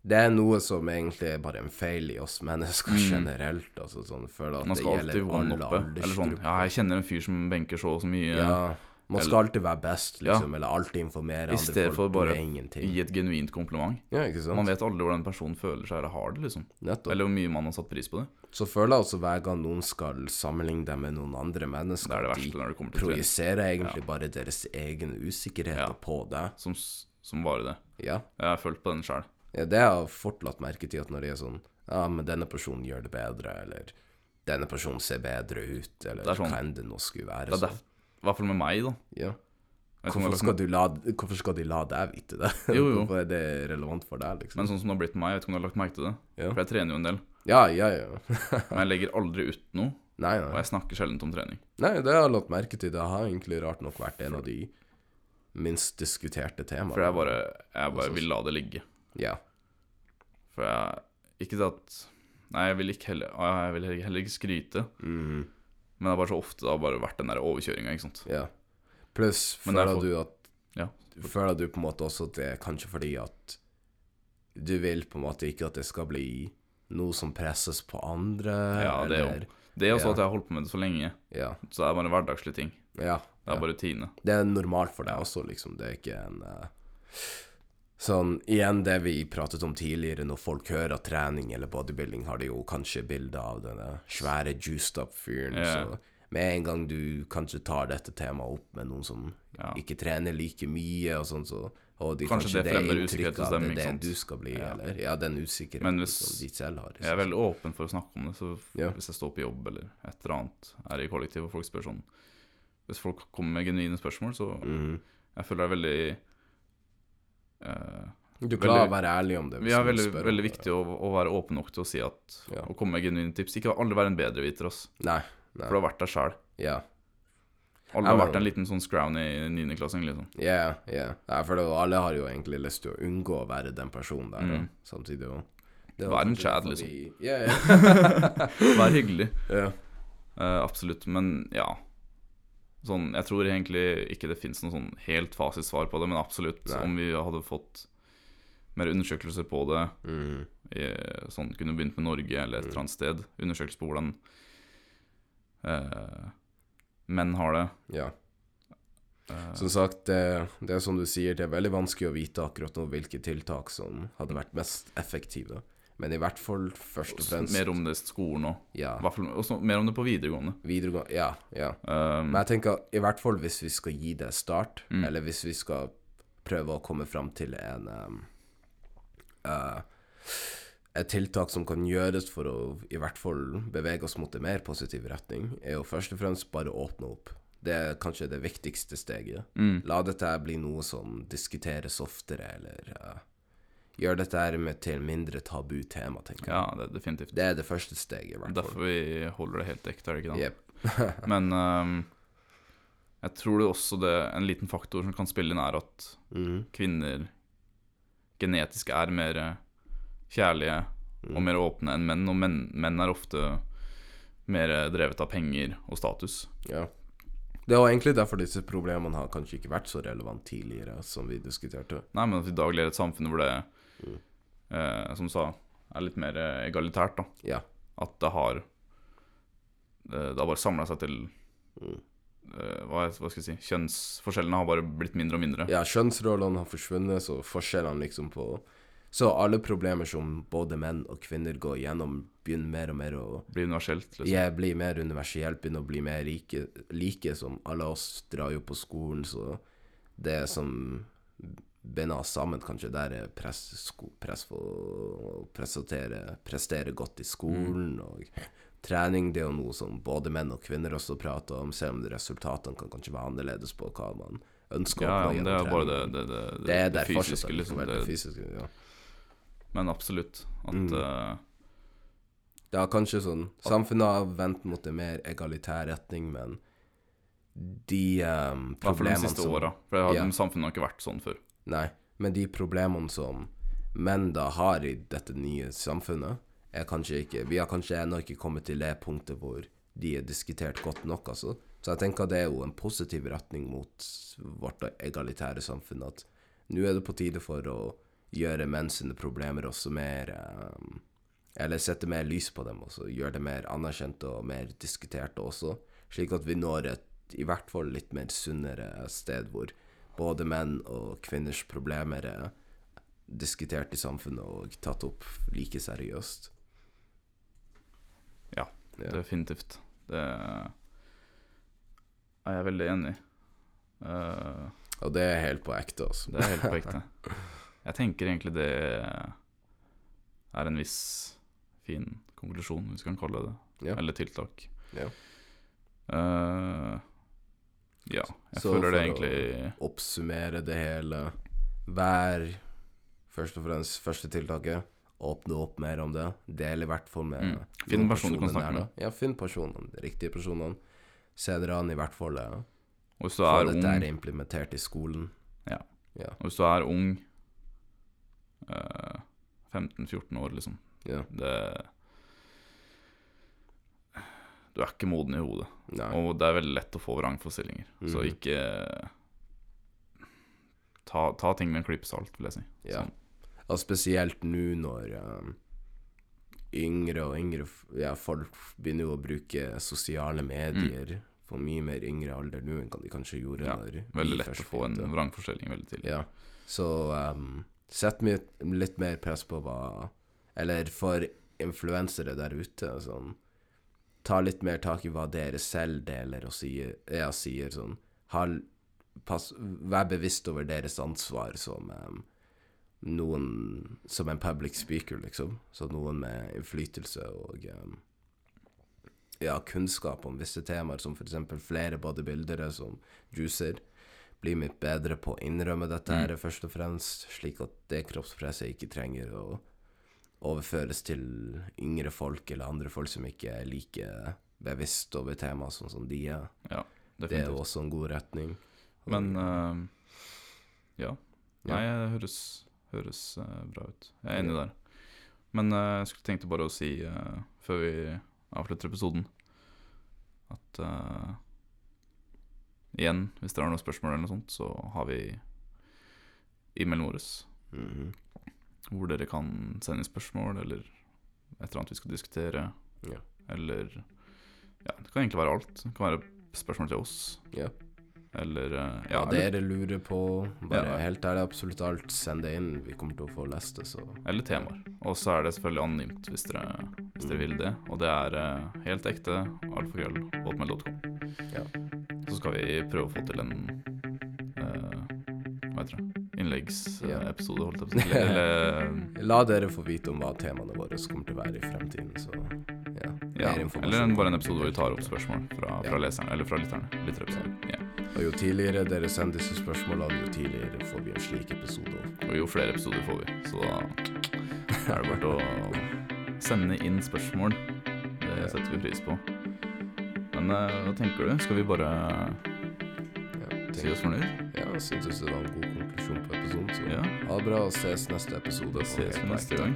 Det er noe som egentlig er bare en feil i oss mennesker Mm. generelt. Altså sånn, føler at Man det skal alltid gjelder alle one-uppe. Eller sånn aldersgrupper. 'ja, jeg kjenner en fyr som benker så og så mye'. Ja. Man skal alltid være best, liksom, eller alltid informere I stedet for folk bare å ingenting. Gi et genuint kompliment. Ja, ikke sant? Man vet aldri hvordan en person føler seg eller har det, liksom. Nettopp. Eller hvor mye man har satt pris på det. Så føler jeg også hver gang noen skal sammenligne dem med noen andre mennesker, Det er det verste de når det kommer til trening. projiserer egentlig bare deres egen usikkerhet Ja. på deg. Som, s- som bare det. Ja. Jeg har følt på den sjøl. Ja, det har jeg fort lagt merke til, at når de er sånn Ja, men denne personen gjør det bedre, eller denne personen ser bedre ut, eller Det er sånn- hva enn det nå skulle være. Det er det, I hvert fall med meg, da. Ja. Jeg vet ikke om Hvorfor det er skal, liksom- du la, hvorfor skal de la deg vite det? Jo, jo. Hvorfor er det relevant for deg, liksom? Men sånn som det har blitt med meg, jeg vet ikke om du har lagt merke til det. Ja. For jeg trener jo en del. Ja, ja, ja. Men jeg legger aldri ut noe, Nei, og nei. jeg snakker sjelden om trening. Nei, det har jeg lagt merke til. Det har egentlig rart nok vært en av de minst diskuterte temaene. For jeg bare, jeg bare vil la det ligge. Ja. For jeg Ikke at Nei, jeg vil ikke heller, jeg vil heller ikke skryte. Mhm. Men det har bare så ofte da bare vært den der overkjøringa, ikke sant. Ja. Pluss det er føler for- du at Ja. Føler du på en måte også at det er kanskje fordi at du vil på en måte ikke at det skal bli noe som presses på andre, Ja, det er jo- Det er også Ja. at jeg har holdt på med det så lenge, Ja. så det er bare hverdagslige ting. ja, Det er bare rutine. Det er normalt for deg også, liksom. Det er ikke en eh, Sånn, igjen det vi pratet om tidligere, når folk hører trening eller bodybuilding, har de jo kanskje bilde av denne svære juiced up fyren. Yeah. Så med en gang du kanskje tar dette temaet opp med noen som Ja. ikke trener like mye og sånn, så og de, Kanskje det fremmer usikkerhet hos dem, det, er det du skal bli, Ja. eller Ja, den usikkerheten hvis- som de selv har. Jeg er veldig åpen for å snakke om det, så Ja. hvis jeg står på jobb eller et eller annet, er i kollektiv og folk spør sånn Hvis folk kommer med genuine spørsmål, så mm. jeg føler det er veldig Du klarer veldig- å være ærlig om det. Vi er veldig, veldig viktig å, å være åpen nok til å si at Ja. Å komme med genuine tips. Ikke alle være en bedreviter, ass. Nei. nei. For du har vært der sjæl. Ja. Alle har vært en liten sånn scrown i niendeklassing, liksom. Ja, ja. Ja, for det, alle har jo egentlig lyst til å unngå å være den personen der, Mm. samtidig òg. Vær en Chad, liksom. Yeah, Ja, ja. Vær hyggelig. Yeah. Uh, absolutt. Men ja. Sånn, jeg tror egentlig ikke det fins noe sånn helt fasitsvar på det, men absolutt. Nei. Om vi hadde fått mer undersøkelser på det, Mm. i, sånn kunne begynt med Norge eller et eller annet sted, undersøkelser på hvordan eh, menn har det. ja. Eh, Som sagt, det, det er som du sier, det er veldig vanskelig å vite akkurat nå hvilke tiltak som hadde vært mest effektive. Men i hvert fall først og fremst mer om det i skolen òg. Ja. Også mer om det på videregående. Videregående Ja, ja. Um, Men jeg tenker i hvert fall hvis vi skal gi det start, Mm. eller hvis vi skal prøve å komme fram til en um, uh, Et tiltak som kan gjøres for å i hvert fall bevege oss mot en mer positiv retning, er jo først og fremst bare å åpne opp. Det er kanskje det viktigste steget. mm, La dette bli noe som diskuteres oftere, eller uh, gjør dette her med til mindre tabu tema, tenker jeg. ja, det er definitivt. Det er det første steget, i hvert fall. Derfor vi holder det helt ekte, er det ikke det? Yep. Men um, jeg tror det også det en liten faktor som kan spille inn, er at mm. kvinner genetisk er mer kjærlige Mm. og mer åpne enn menn, og menn, menn er ofte mer drevet av penger og status. Ja. Det var egentlig derfor disse problemene har kanskje ikke vært så relevant tidligere, som vi diskuterte. Nei, men at vi i dag lever i et samfunn hvor det, Mm. eh, som sa, er litt mer eh, egalitært, da. Ja. At det har Det, det har bare samla seg til Mm. eh, hva, hva skal jeg si Kjønnsforskjellene har bare blitt mindre og mindre. Ja, kjønnsrollene har forsvunnet, så forskjellene liksom på Så alle problemer som både menn og kvinner går gjennom, begynner mer og mer å Bli universelt, liksom. Jeg blir mer universelt, begynner å bli mer like, like som alle oss drar jo på skolen, så det som oss sammen, kanskje, der er press, sko, press for å prestere, godt i skolen, og trening, det er jo noe som både menn og kvinner også prater om, selv om resultatene kan kanskje være annerledes på hva man ønsker Ja, å ja, oppnå det er bare det, det, det, det, Det fysiske, liksom. det, Det, fysiske, ja. men absolutt. At Mm. eh, Ja, kanskje sånn Samfunnet har vendt mot en mer egalitær retning, men de um, I hvert fall de problemene siste som åra. For har, Ja. samfunnet har ikke vært sånn før. Nei, men de problemene som menn da har i dette nye samfunnet, er kanskje ikke Vi har kanskje ennå ikke kommet til det punktet hvor de er diskutert godt nok, altså. Så jeg tenker det er jo en positiv retning mot vårt egalitære samfunn, at nå er det på tide for å gjøre menn sine problemer også mer um, Eller sette mer lys på dem også, gjøre det mer anerkjent og mer diskutert også, slik at vi når et i hvert fall litt mer sunnere sted hvor både menn og kvinners problemer er diskutert i samfunnet og tatt opp like seriøst. Ja, Ja. Definitivt. Det er jeg veldig enig i. Uh, Og det er helt på ekte, altså. det er helt på ekte. Jeg tenker egentlig det er en viss fin konklusjon, hvis vi kan kalle det det. Ja. Eller tiltak. Ja. Eh, ja, jeg Så føler det for å- egentlig Oppsummere det hele. Vær først og fremst første tiltaket. Åpne opp mer om det. Del i hvert fall med Mm. Finn personen du kan snakke med. Ja, finn personene. De riktige personene. Se dere an i hvert fall. Ja. Og hvis du er dette ung her implementert i skolen. Ja, Og hvis du er ung, eh, 15-14 år, liksom Ja. det, du er ikke moden i hodet. Nei. Og det er veldig lett å få vrangforestillinger. Så Mhm. ikke ta, ta ting med en klype salt, vil jeg si. Ja. Sånn. Og spesielt nå når um, yngre og yngre ja, folk begynner jo å bruke sosiale medier på mye mer yngre alder nå enn de kanskje gjorde Ja, når Veldig lett å få en vrangforestilling veldig tidlig. Ja. Så um, sett litt mer press på hva Eller for influensere der ute, sånn Ta litt mer tak i hva dere selv deler og sier, ja, sier sånn ha, pass, Vær bevisst over deres ansvar som um, noen Som en public speaker, liksom. Så noen med innflytelse og um, ja, kunnskap om visse temaer, som f.eks. flere bodybuildere som juicer bli mye bedre på å innrømme dette her, først og fremst, slik at det kroppspresset ikke trenger å overføres til yngre folk eller andre folk som ikke er like bevisst over temaet sånn som de er. Ja, Det er jo også en god retning. Men uh, ja. Ja. Nei, det høres, høres uh, bra ut. Jeg er enig der. Men uh, jeg skulle tenkte bare å si, før vi avslutter episoden, at igjen, hvis dere har noen spørsmål eller noe sånt, så har vi e-mailen vår, Mhm. Hvor dere kan sende inn spørsmål, eller et eller annet vi skal diskutere, Ja. eller Ja, det kan egentlig være alt. Det kan være spørsmål til oss, Ja. eller eh, Ja, Ja, eller, dere lurer på bare Ja. helt ærlig absolutt alt, send det inn. Vi kommer til å få lest det, så eller temaer. Og så er det selvfølgelig anonymt hvis dere, hvis dere vil det. Og det er eh, helt ekte alfakrøll hotmail.com. Ja. Så skal vi prøve å få til en eh, Hva heter det? Innleggsepisode, holdt jeg på å si. Eller, La dere få vite om hva temaene våre kommer til å være i fremtiden, så ja. ja, eller en, bare en episode hvor vi tar opp spørsmål fra, fra Ja. leserne, eller fra lytterne. Lytterepisoder. Ja. Og jo tidligere dere sender disse spørsmålene, jo tidligere får vi en slik episode. Og jo flere episoder får vi, så da er det bare å sende inn spørsmål. Det setter vi pris på. Men eh, hva tenker du? Skal vi bare Ja, si oss fornøyd? Ja, jeg synes det var en god konklusjon. Så Ja. ha det bra og ses neste episode. Ses neste gang.